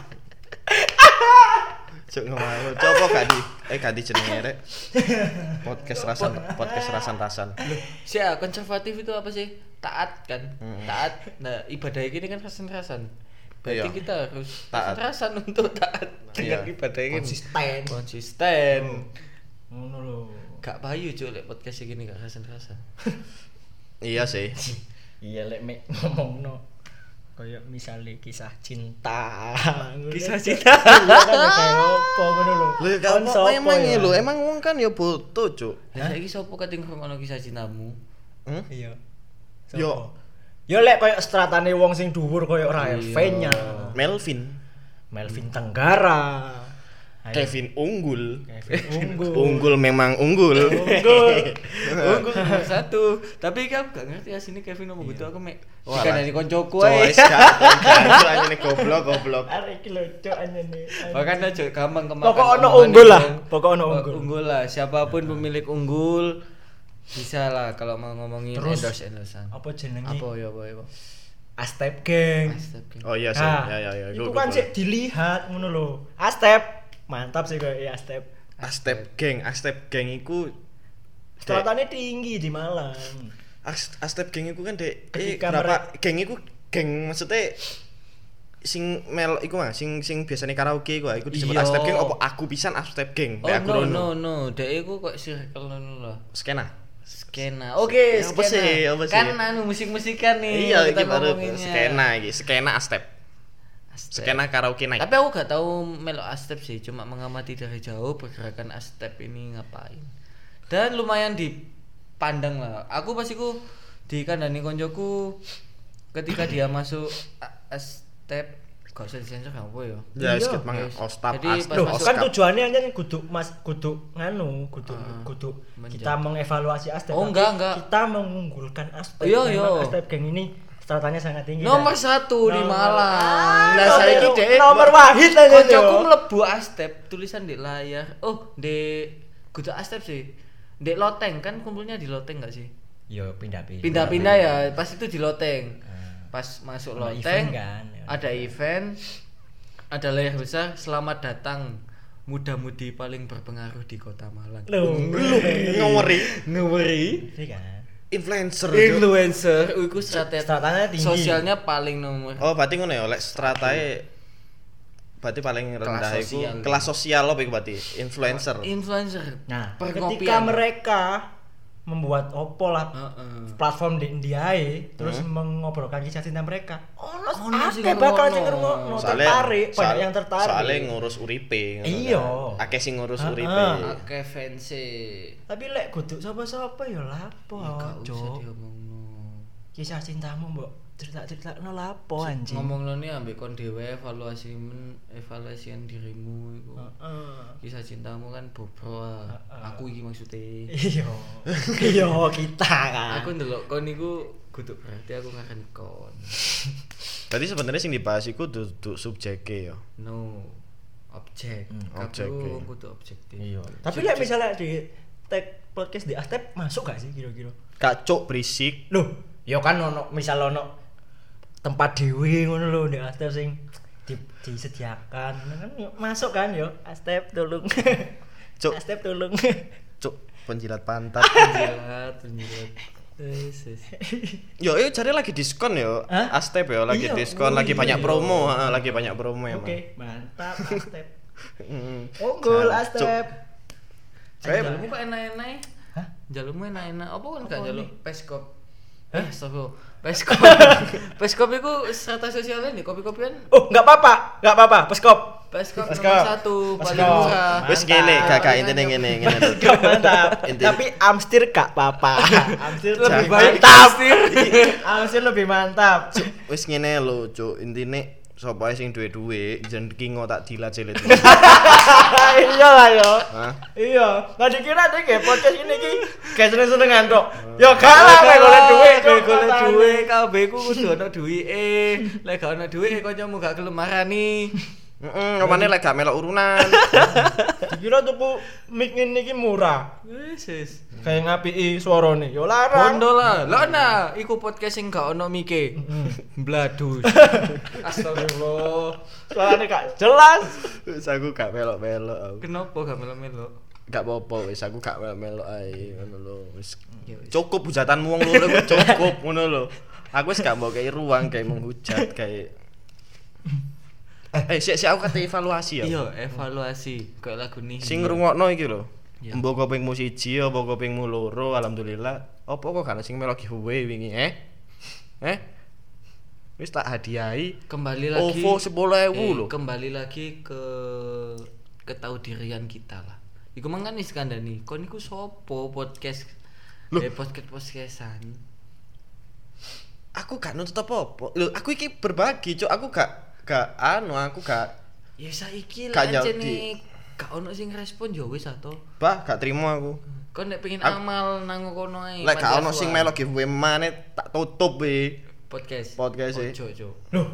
Cuk ngomong, coba gak di eh gak di jenenge rek. Podcast rasan podcast rasan-rasan. Si ah, konservatif itu apa sih? Taat kan? Hmm. Taat. Nah, ibadah ini kan rasan-rasan. Berarti Iya. kita harus Taat. rasan untuk taat dengan Iya. ibadah ini. Konsisten. Konsisten. Ngono lho. Gak payu cuy lek podcast gini gak rasan-rasan. Iya sih. Iya lek mek ngomongno kayak misalnya kisah cinta. Kisah cinta. Iya kan ya kayak opo ngono lho. Lho sopo emang ya? lho, emang wong kan ya butuh, Cuk. Lah saiki sapa kating ngono kisah cintamu? Hmm? Iya. Yo. Yo lek koyo stratane wong sing dhuwur koyo Rahel Iya. V-nya. Melvin. Melvin Tenggara. Ayo. Kevin unggul. Kevin unggul. Unggul memang unggul. Unggul. Unggul nomor satu. Tapi kan gak ngerti asine Kevin ngomong gitu aku mek. Walah. Kan dari koncoku ae. sekarang anjene goblok goblok. Arek iki cok anjene. Bahkan aja gampang kemakan. Pokok ono unggul lah. itu. Pokok ono unggul. Unggul lah. Siapa pun pemilik unggul bisa lah kalau mau ngomongin Terus, endorse endorsean. Apa jenenge? Apa ya apa ya. Astep geng. Astagfirullah. Oh iya sih, Nah, ya ya ya. Itu Gua- kan gua- sih dilihat ngono lho. Astep. Mantap sih kayak ya Astep. Astep geng, Astep geng iku Kecepatannya tinggi di Malang. As- Astep geng iku kan dek eh berapa geng iku geng maksudnya sing mel iku mah sing sing biasanya karaoke iku ah, iku disebut Iya. Astep geng apa aku pisan Astep geng Oh no rono. no no, dek iku kok circle ngono lah. skena Skena. Oke, Ya, apa skena. sih, apa sih? Kan anu musik-musikan nih. iya kita iki baru skena iki skena Astep Astep. skena karaoke night Tapi aku gak tahu melok Astep sih, cuma mengamati dari jauh pergerakan Astep ini ngapain. Dan lumayan dipandang lah. Aku pas iku di kandani konjoku ketika dia masuk Astep gak usah disensor gak apa ya. ya Iya. skit mang Yes. Ostap Jadi pas masuk kan tujuannya aja kudu Mas kudu nganu, kudu Ah, kudu kita mengevaluasi Astep. Oh, enggak, enggak. Kita mengunggulkan Astep. Iya, iya. Astep geng ini stratanya sangat tinggi. Nomor dan- satu di Malang. Ah, Nah, saya nomor- dek nomor wahid aja Koncoku tuh. mlebu Astep tulisan di layar. Oh, di kudu Astep sih. Di Loteng kan kumpulnya di Loteng gak sih? Yo pindah-pindah. Pindah-pindah ya, pas itu di Loteng. Pas masuk Ada Loteng event kan, ya. ada event, ada layar besar selamat datang muda-mudi paling berpengaruh di Kota Malang. Loh, ngomori Ngeri. Iya kan. influencer. Influencer, iku strategi Stratanya tinggi. sosialnya paling nomor. oh berarti ngono ya lek stratae berarti paling rendah Kelas iku sosial. kelas sosial iku berarti influencer Influencer. Nah, Perkopian. ketika mereka membuat opo lah Heeh. platform di India terus mengobrolkan kisah cinta mereka. Oh, Ono sing akeh bakal ngono. sing ngrungokno Soalnya- tertarik, banyak yang tertarik. soalnya ngurus uripe ngono Iya. kan. akeh sing ngurus Ah, uripe ah. Akeh fans Tapi lek kudu sapa-sapa ya lapo, Ya diomongno. Kisah cintamu, Mbok. Cerita-cerita no lapo anjing. Ngomongno nih ambek kon dhewe evaluasi men evaluasian dirimu iku. Heeh. Kisah cintamu kan bobro. ah. Aku iki maksudnya. Iya. Iya kita kan. Aku ndelok kon iku kudu berarti aku ngakan kon. Tadi sebenarnya sing dibahas iku duduk subjeke ya. No. Objek. Hmm, objek, iya. kudu objektif. Iya. Tapi lek misalnya di tag podcast di Astep masuk gak sih kira-kira? Kacuk berisik. Loh, ya kan ono misal ono tempat dewi ngono lho di Astep sing di, disediakan kan masuk kan yo Astep tolong. Cuk. Astep tolong. Cuk, penjilat pantat. Penjilat, penjilat. Yo, yo cari lagi diskon yo. Hah? Astep yo lagi Iya, diskon, oh lagi iya. banyak promo, ha, lagi banyak promo emang. Oke, mantap Astep. Unggul. Astep. Saya Jalurmu kok enak-enak? Hah? Jalurmu enak-enak. Apa kan gak Apa jalur nih? peskop? Eh, astagfirullah. Peskop. peskop itu strata sosialnya nih, kopi-kopian. Oh, enggak apa-apa, enggak apa-apa. Peskop. Peskop Peskop. nomor satu, paling Peskop. murah. Wes Mantap. ngene, kakak intine ngene, ngene. Peskop mantap. Tapi Amstir gak apa-apa. Amstir Lebih baik. Amstir. Amstir lebih mantap. Wes ngene lho, Cuk. Intine sapa ae sing duwe-duwe jen kingo tak dilat cilik. iya lah yo. Iya. Nah dikira kayak podcast ini ki kayak seneng-senengan tok. Yo gak lah kayak golek. Kayak golek duit, kabeh ku kudu ana duwike. Lek gak ana duwike kancamu gak gelem marani. Heeh, omane lek gak melok urunan. Dikira tuku mic ini ki murah. Wes, wes. Kayak ngapii suarane. Yo larang. Bondo lah. Lah nah, iku podcast sing gak ono mike. Bladus. Astagfirullah. Suarane gak jelas. Wes aku gak melok-melok aku. Kenapa gak melo-melo? Gak apa-apa wis aku gak melok-melok ae ngono lho. Wis Ya wis. cukup hujatanmu wong iku cukup ngono lho. Aku wis gak mau kayak ruang kayak menghujat kayak Eh, sik sik aku kate evaluasi ya. Iya, evaluasi kayak lagu nih. Sing ngrungokno iki lho. Iya. Mbok kopingmu siji apa kopingmu loro alhamdulillah. Apa kok gak sing melok giveaway wingi eh? Eh? Wis tak hadiahi kembali lagi OVO 10.000 eh, lho. kembali lagi ke ketaudirian kita lah iku mangan nih skandani kon iku sopo podcast Loh. eh, podcast podcastan Aku gak nuntut apa-apa. Lho, aku iki berbagi, Cuk. Aku gak gak anu, aku gak ya saiki lah jauh nih gak ono sing respon yo wis ato. Bah, gak terima aku. Kon nek pengen Aku- amal nang kono ae. Lek gak ono sing melo giveaway maneh tak tutup we. podcast. Podcast e. Ojo, ojo. Loh.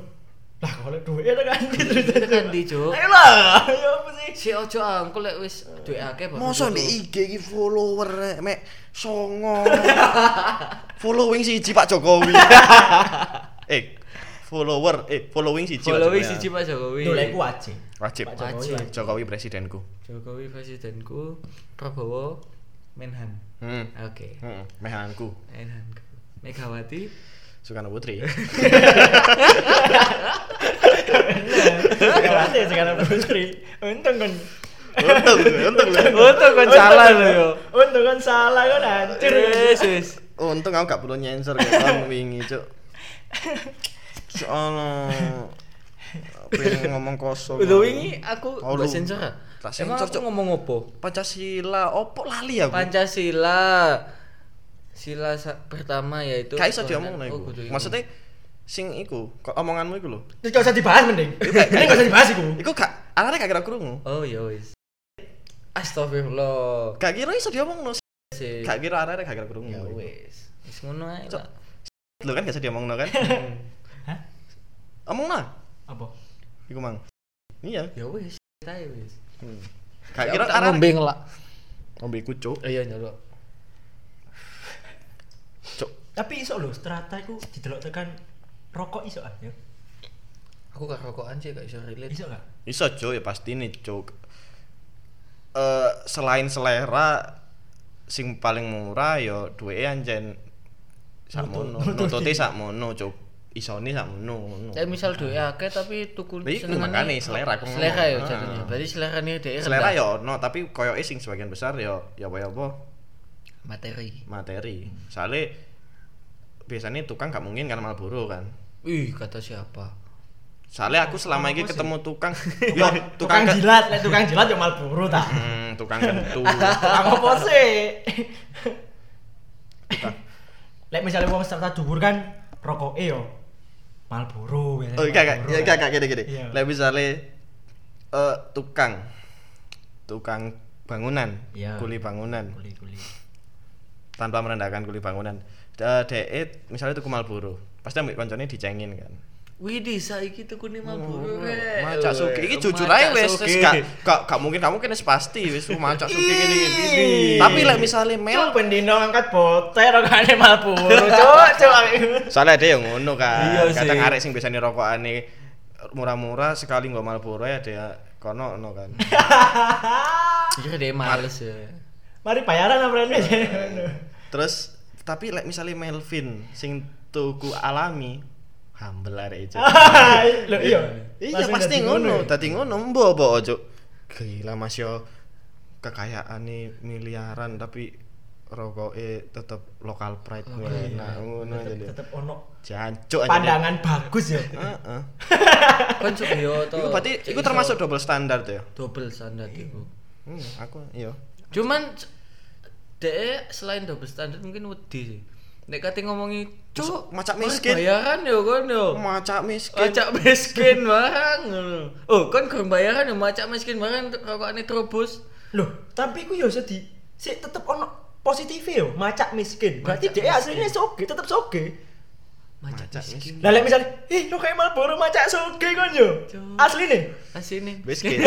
Lah kalau duit itu kan terus Tekan di, Cuk. Ayo lah, ya apa sih? Si ojo angkul lek wis duwe akeh baru Mosok di IG iki follower rek, mek songo. Following siji Pak Jokowi. eh, follower eh following siji Following Jokowi. siji Pak Jokowi. Iku wajib. Wajib. Pak Jokowi Wajib. Jokowi presidenku. Jokowi presidenku, Prabowo Menhan. Hmm. Oke. Heeh, mehanku. Menhan. Megawati Soekarno Putri. Sekarang sih sekarang putri. Untung kan. untung, untung. Untung kan salah yo. Untung kan salah kan hancur. Wis. Untung aku gak perlu nyensor kan wingi, Cuk. Soalnya pengen ngomong kosong. Udah wingi aku Oh, mbok lu. sensor. Tak Emang sensor, Cuk. ngomong apa? Pancasila, opo lali aku. Pancasila. Sila pertama yaitu Gak iso diomong Oh, kudu iku. Maksudnya sing iku, omonganmu iku lho. Terus gak usah dibahas mending. Ini gak usah dibahas iku. Iku gak arane gak kira krungu. Oh ya wis. Astagfirullah. Gak kira iso diomongno. Gak kira arane gak kira krungu. Ya wis. Wis ngono ae lah. Lho kan gak iso diomongno kan? Hah? Omongna. Apa? Iku mang. Iya. Ya wis. Tae wis. Hmm. Ya, kira tak arane ngombe ngelak. ngombe iku, Cuk. Iya nyelok. Cuk. Tapi iso lho, strata iku didelok tekan rokok iso ah ya. Aku gak rokokan sih gak iso relate. Iso gak? Iso, Cuk, ya pasti nih, Cuk. Eh selain selera sing paling murah ya duwe anjen sakmono. Nutut- Nututi sakmono, Cuk. Isone sakmono ngono. Tapi misal duwe akeh tapi tuku Lah iku senengane- makane selera aku ngomong. Selera ya Ah. jatuhnya. Berarti selera nih dhek Selera ya ono, tapi koyoke sing sebagian besar ya ya apa-apa materi. materi. Soalnya biasanya tukang gak mungkin kan Marlboro kan. Ih, kata siapa? Soalnya aku selama ini Apa ketemu tukang, yo Tukang jilat, lek tukang jilat ya Marlboro ta. Hmm, tukang kentu. Tukang apa sih? Lek misalnya wong strata dhuwur kan rokoke yo Marlboro biasanya. Oh, gak gak Marlboro ya, gak gini gini. Iya. Lah misalnya eh tukang tukang bangunan, Iya. kuli bangunan Kuli-kuli. tanpa merendahkan kuli bangunan. Da DE misalnya tuku Marlboro, pasti ambek koncone dicengin kan. Widih, saiki tuku nih Oh, Marlboro. rek. Macak suki iki jujur ae wis wis gak gak gak mungkin kamu kan wis pasti wis macak suki gini gini. Tapi lek misale mel pendino ngangkat boter rokane Marlboro. Cuk, cuk. soalnya ada yang ngono kan. Kadang arek sing biasanya rokokane murah-murah sekali nggak Marlboro ya ada kono no kan. Iya deh males ya. Mari bayaran apa rene? Terus tapi lek misalnya Melvin sing tuku alami humble arek itu. Lho iya. Iya Langsung pasti ngono, ya? dadi ngono mbok mbok ojo. Gila Mas yo kekayaan nih miliaran tapi rokoke tetep lokal pride gue. iya. Nah, ngono Tetep- jadi. tetep ono Jancuk aja. pandangan bagus ya. Heeh. Kan cuk yo to. Iku berarti iku termasuk double standar tuh ya. double standar iku. Hmm, aku iya. Cuman dek selain double standar mungkin wedi sih. Nek kate ngomongi cuk macak miskin." Bayaran yo kon yo. Macak miskin. Macak miskin barang. Oh, kan kurang bayaran yo macak miskin barang rokokane terobos. Loh, tapi ku yo sedih. Sik tetep ono positif yo, macak miskin. Berarti dia aslinya soge, tetep soge. Macak, Macak miskin. Lah lek misalnya, ih lo kayak Marlboro macak soge kon yo. Asline. Asine. Miskin.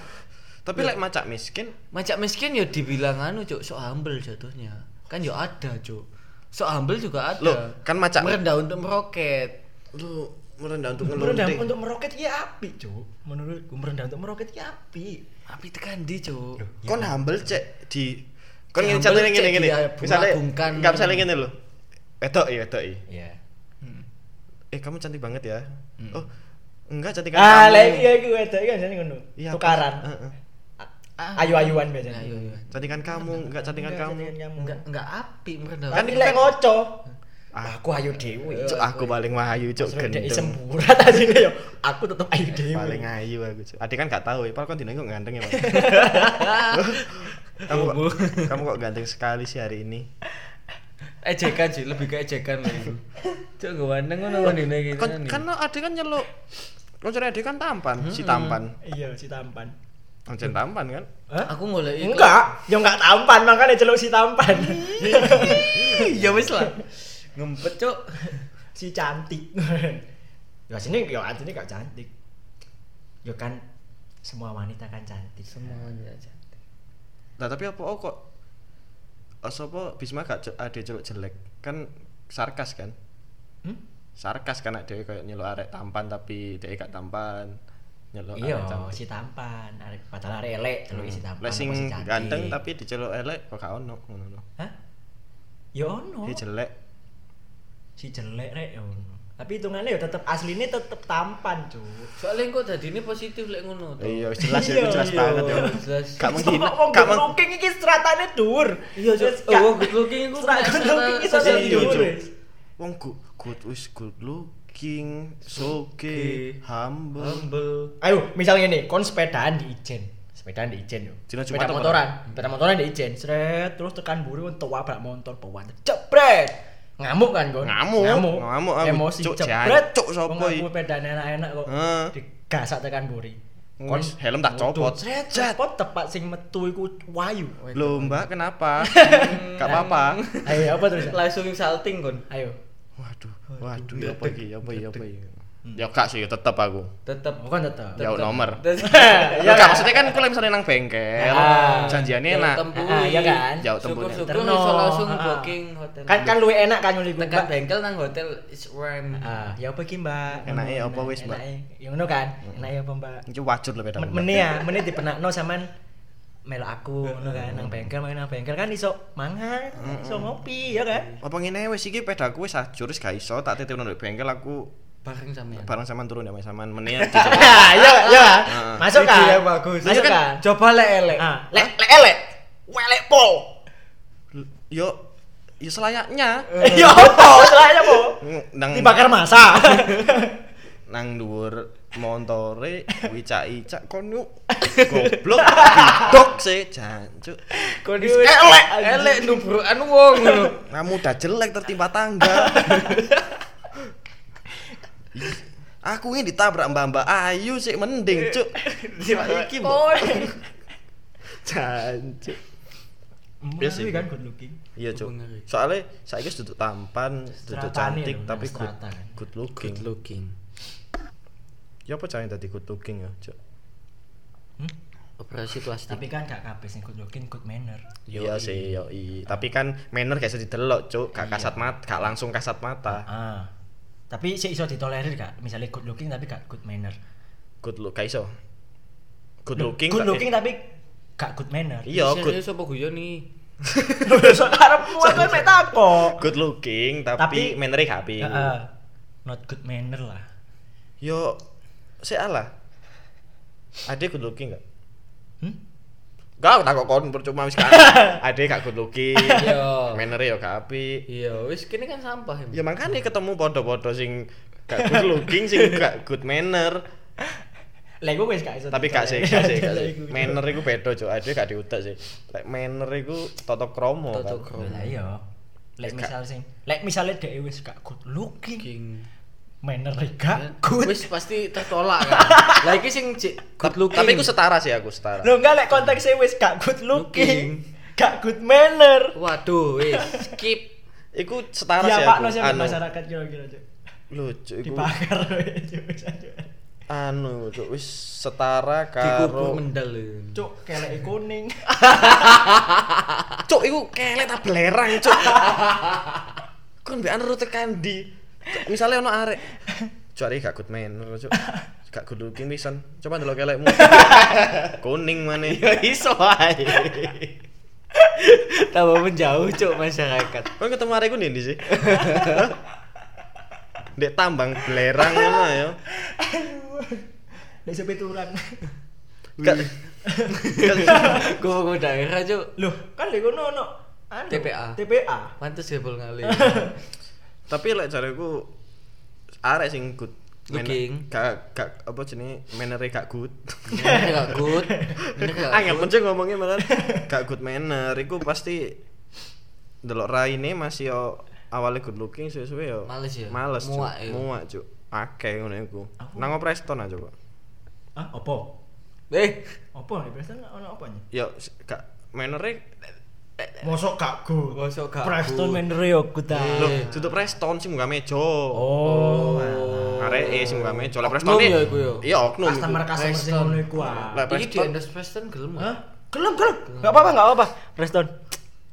Tapi lek macak miskin Macak miskin yo dibilang anu cuk sok humble jatuhnya. Kan yo ada cuk. Sok humble juga ada. Loh, kan macak- merendah untuk meroket. lu merendah untuk Merendah ngelunting. untuk meroket ya api, Cuk. Menurutku merendah untuk meroket ya api. Tapi tekan di cuk. Kon humble cek di kon ngene contohnya ngene ngene. Misalnya enggak misalnya ngene lho. Wedok iya, wedok iya. Iya. Eh kamu cantik banget ya. Hmm. Oh, enggak cantik Ah, kamu. lek iya iku wedok kan jane ngono. Iya, Tukaran. Heeh. Ayu-ayuan biasanya. Ayo ayo. Cantikan kamu, enggak cantikan Enggak, kamu. Enggak enggak api merendah. Kan kan- ngoco. Ah. Aku ayu dewi. Cuk, aku paling ayu, cuk Sudah gendeng. semburat asine yo. Aku tetep ayu dewi. Paling ayu aku, cuk. Adik kan gak tahu, ya, padahal kan dino kok ganteng ya, Pak. kamu kok, kamu kok ganteng sekali sih hari ini. ejekan sih, lebih ke ejekan lho itu. Cuk gawandeng ngono ngene gitu. Kan kan adik kan nyeluk. Koncone adik kan tampan, si tampan. Iya, si tampan. Anjen tampan kan? Hah? Aku golek iklan. Enggak, ya enggak tampan, makanya celuk si tampan. Ya wis lah. Ngempet, Cuk. si cantik. ya sini ya sini gak cantik. Ya kan semua wanita kan cantik. Semuanya aja. Nah, tapi apa oh, kok apa Bisma gak ce- ada celuk jelek? Kan sarkas kan? Hmm? Sarkas kan ada kayak nyeluk arek tampan tapi dia gak tampan. Nyeluk Iya, si tampan, arek padahal arek elek celuk si tampan. Lek sing si ganteng tapi diceluk elek kok gak ono ngono lho. Hah? Ya ono. Dia jelek. Si jelek rek ya ono. Tapi hitungannya ya tetep aslinya tetep tampan, Cuk. Soalnya kok tadi ini positif lek ngono to. Iya, jelas ya, Iya, jelas iya. banget ya. Jelas. Gak Wong gak good meng looking iki stratane dhuwur. Iya, gak- Oh, good looking iku Strat nek good looking stratane Iya, dhuwur. Wong good, good wis good looking, soge, humble. humble. Ayo, misalnya nih, kon sepedaan di Ijen. Sepedaan di Ijen yo. Sepeda motoran, sepeda motoran di Ijen. Sret, terus tekan buri kon tabrak motor bawa jebret. Ngamuk kan kon? Ngamuk, Ngamuk. ngamuk. Emosi Cuk, jebret. jancuk sapa iki? aku sepedaan enak-enak kok. Heeh. Digasak tekan buri. Wis, helm tak copot. Sret, copot tepat sing metu iku wayu. Loh, Mbak, kenapa? Gak apa-apa. Ayo, apa terus? Langsung salting kon. Ayo. Waduh, waduh, ya apa iki? Ya apa ya apa iki? Ya gak sih, tetep aku. Tetep Oh, kan tetep. Ya nomor. Tetep. Ya gak maksudnya kan kalau misalnya nang bengkel, Ah. janjiannya Jauh enak. tempuh. Ah, iya kan? Jauh tempuhnya. Syukur-syukur iso langsung Ah. booking hotel. Kan kan luwih enak kan nyuli tekan bengkel nang hotel is. Ah, ya apa iki, Mbak? Enake apa wis, Mbak? Enake, ya ngono kan? Enake apa, Mbak? Iki wajur lho beda. Men- Mene ya, mene dipenakno sampean melok aku ngono kan nang bengkel main nang bengkel kan iso mangan, iso ngopi ya kan? Apa ngene wis iki pedaku wis ajur wis gak iso tak titipno ndek bengkel aku Bareng sampean. bareng sampean turun ya Mas sampean meneh Ya, ya, ya. Ah. Masuk kan? bagus. Masuk Iya kan? Coba lek elek. Ah, lek lek elek. Welek pol. Yo ya selayaknya Ya apa? Salahnya apa? nang Dibakar masa. nang dhuwur montore wicak-icak kon yuk. Goblok dok sih jancuk. Kon wis elek, elek nubrukan wong ngono. kamu udah jelek tertimpa tangga. Aku ini ditabrak mbak-mbak ayu sih mending cuk. Iki mbok jancuk. Iya sih. Kan good looking. iya cuk. Soalnya saya wis duduk tampan duduk cantik tapi good kan. good looking. Good looking. Ya apa caranya tadi good looking ya cuk Hmm? Operasi plastik. Tapi kan gak kabeh sing good looking good manner. Iya sih, yo Tapi kan manner gak bisa didelok, Cuk. Gak kasat mata, gak langsung kasat mata. Ah. Tapi sih iso ditolerir gak? Misalnya good looking tapi gak good manner. Good look, gak iso. Good looking. good tapi- looking tapi gak good manner. Iya, good Serius apa guyon nih? Sekarang gua kan mek takok. good looking tapi, Tapi- manner gak apik. Heeh. Not good manner lah. Yo sik alah. Ade good looking gak? Hmm? Gak tak kok kon percuma wis kan. Ade gak good looking. Iya. manner yo gak apik. Iya, wis kene kan sampah ya. Ya makanya ketemu podo-podo sing gak good looking sing gak good manner. Lah gua wis gak iso. tapi gak sih, gak sih, gak sih. Iku. Manner iku beda, Cuk. Ade gak diutek sih. Lek manner iku tata krama Tata kan. krama. Lah iya. Lek misal sing, lek misale dhek wis gak good looking, Manner gak good. Wis pasti tertolak kan. Lah iki sing cik good looking. Tapi iku setara sih aku setara. Lho enggak lek konteksnya wis gak good looking, Looking. gak good manner. Waduh, wis skip. Iku setara sih Siapa aku. no sih Anu, masyarakat kira-kira Cuk? lucu iku. Dibakar. Anu, Cuk, wis setara karo mendel. Cuk, kelek kuning. Cuk, iku kelek ta belerang, Cuk. Kon mbek anu tekan Misale ono arek. Arek gak good Cuk. Gak good looking pisan. Coba ndelok kelekmu. Kuning maneh. Ya iso ae. Tambah menjauh cuk masyarakat. Kon ketemu arekku ndi sih? Dek tambang belerang ngono ya. Lek sepeturan. Gak. Mau daerah cuk. Loh, kan lek ngono ono anu, TPA. TPA. Pantes ya bol ngali. Tapi lek jareku arek sing good Looking. gak gak apa jenenge manner gak good. Ini gak good. Angel pencet ngomongnya malah gak good manner iku pasti delok raine masih yo awalnya good looking suwe-suwe yo Males ya? Males. Muak ya? Muak, Cuk. Akeh ngono iku. Aku- Nang Preston aja kok. Hah, opo? Eh, Apa nih? Preston ono apa nih? Yo gak menere Mosok gak go. Mosok gak Preston main yo ku ta. lho tutup Preston sing munggah meja. Oh. Areke sing munggah meja. Oknum Preston ya iku yo. Iya oknum. Customer customer sing Preston. ngono iku ah. Lek Iki di endorse Preston gelem. Hah? Gelem gelem. Enggak apa-apa, enggak apa-apa. Preston.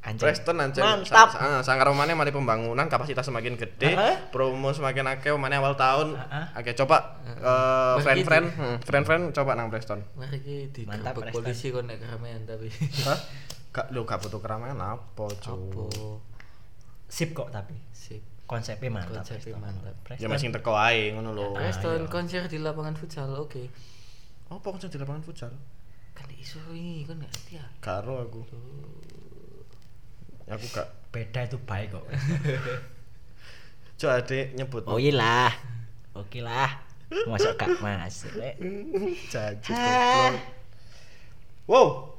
Anjing. Preston anjir Mantap. Sa- sangkar omane mari pembangunan kapasitas semakin gede promo semakin akeh omane awal tahun akeh coba eh, Wah, friend-friend hmm, friend-friend coba nang Preston Mari iki di Mantap, polisi kon nek keramaian tapi. Hah? Gak lu gak butuh keramaian apa, Apa? cu? Sip kok tapi. Sip. Konsepnya mantap. Konsepnya Preston. mantap. Ya Preston. masih teko ae ngono lho. Preston konser di lapangan futsal, oke. Apa kok di lapangan futsal? Kan iso ini kan nggak setia. Karo aku. Aku gak Beda itu baik kok. Coba adek nyebut Oh iya lah. Oke lah. Masuk gak masuk. Lek. Wow.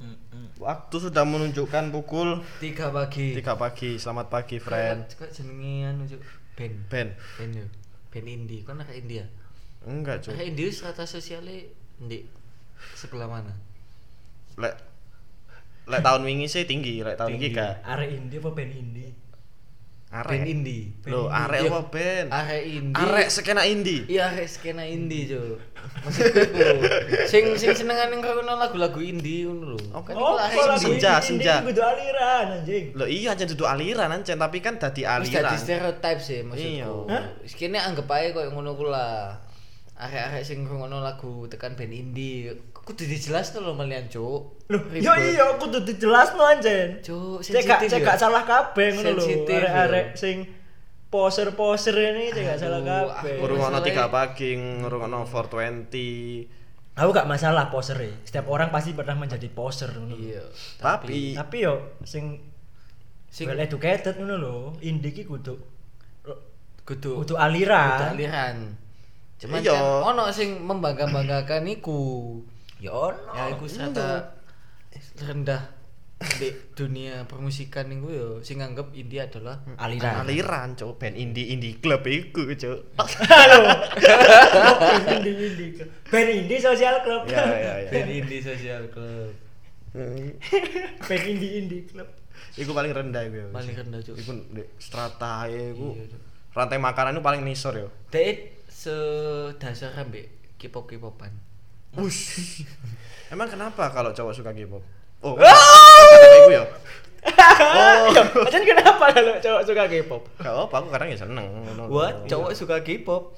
Waktu sudah menunjukkan pukul Tiga pagi. 3 pagi. Selamat pagi, friend. Kok jenenge anu Cuk? Ben. Ben. Ben yo. Ben indie. Kan anak India. Enggak, Cuk. Anak India strata sosialnya di sebelah mana? Lek lek tahun wingi sih tinggi, lek tahun iki gak. Arek indie apa band indie? Arek. Ben indie. Loh, Band arek indie. apa ben? Arek indie. Arek skena indie. Iya, arek skena indie, Cuk. Maksudku sing sing senengane ngrungokno lagu-lagu indie ngono lho. Iku Oh, arek lagu senja, indie senja. Kudu aliran anjing. Loh iya aja duduk aliran ancen tapi kan dadi Wis dadi aliran. stereotip sih maksudku. Iya. Hah? Wis kene anggap ae koyo ngono ku lah. Arek-arek sing ngrungokno lagu tekan band indie kudu dijelasno lho malian, Cuk. Loh, Ribet. yo iya kudu dijelasno anjen. Cuk, Cek gak sensitif cek ya. gak salah kabeh ngono lho. Ya. Arek-arek sing poser-poser ini cek gak salah kabeh. Masalahnya- 3 pagi, ngurungono 420. Aku gak masalah poser e. Setiap orang pasti pernah menjadi poser ngono. Iya. Tapi Tapi yo sing sing well educated ngono lho, indie ki kudu kudu kudu aliran. kudu aliran. Cuman Iya. kan ono sing membangga-banggakan iku. Ya ono. Ya iku strata rendah di dunia permusikan iku yo sing nganggep indie adalah aliran. aliran, Cuk. Band indie indie club iku, Cuk. Halo. indie indie. Band indie social club. Ya ya ya. band indie social club. Band indie indie club. Iku paling rendah iku. ya. Paling rendah, Cuk. Iku strata iku. Iya. Rantai makanan itu paling nisor ya. Dek sedasar ambek K-pop K-popan. Wush. Emang kenapa kalau cowok suka K-pop? Oh, kata iku ya. Oh. Macam kenapa kalau cowok suka K-pop? Gak apa, aku kadang ya seneng. What? Cowok suka K-pop?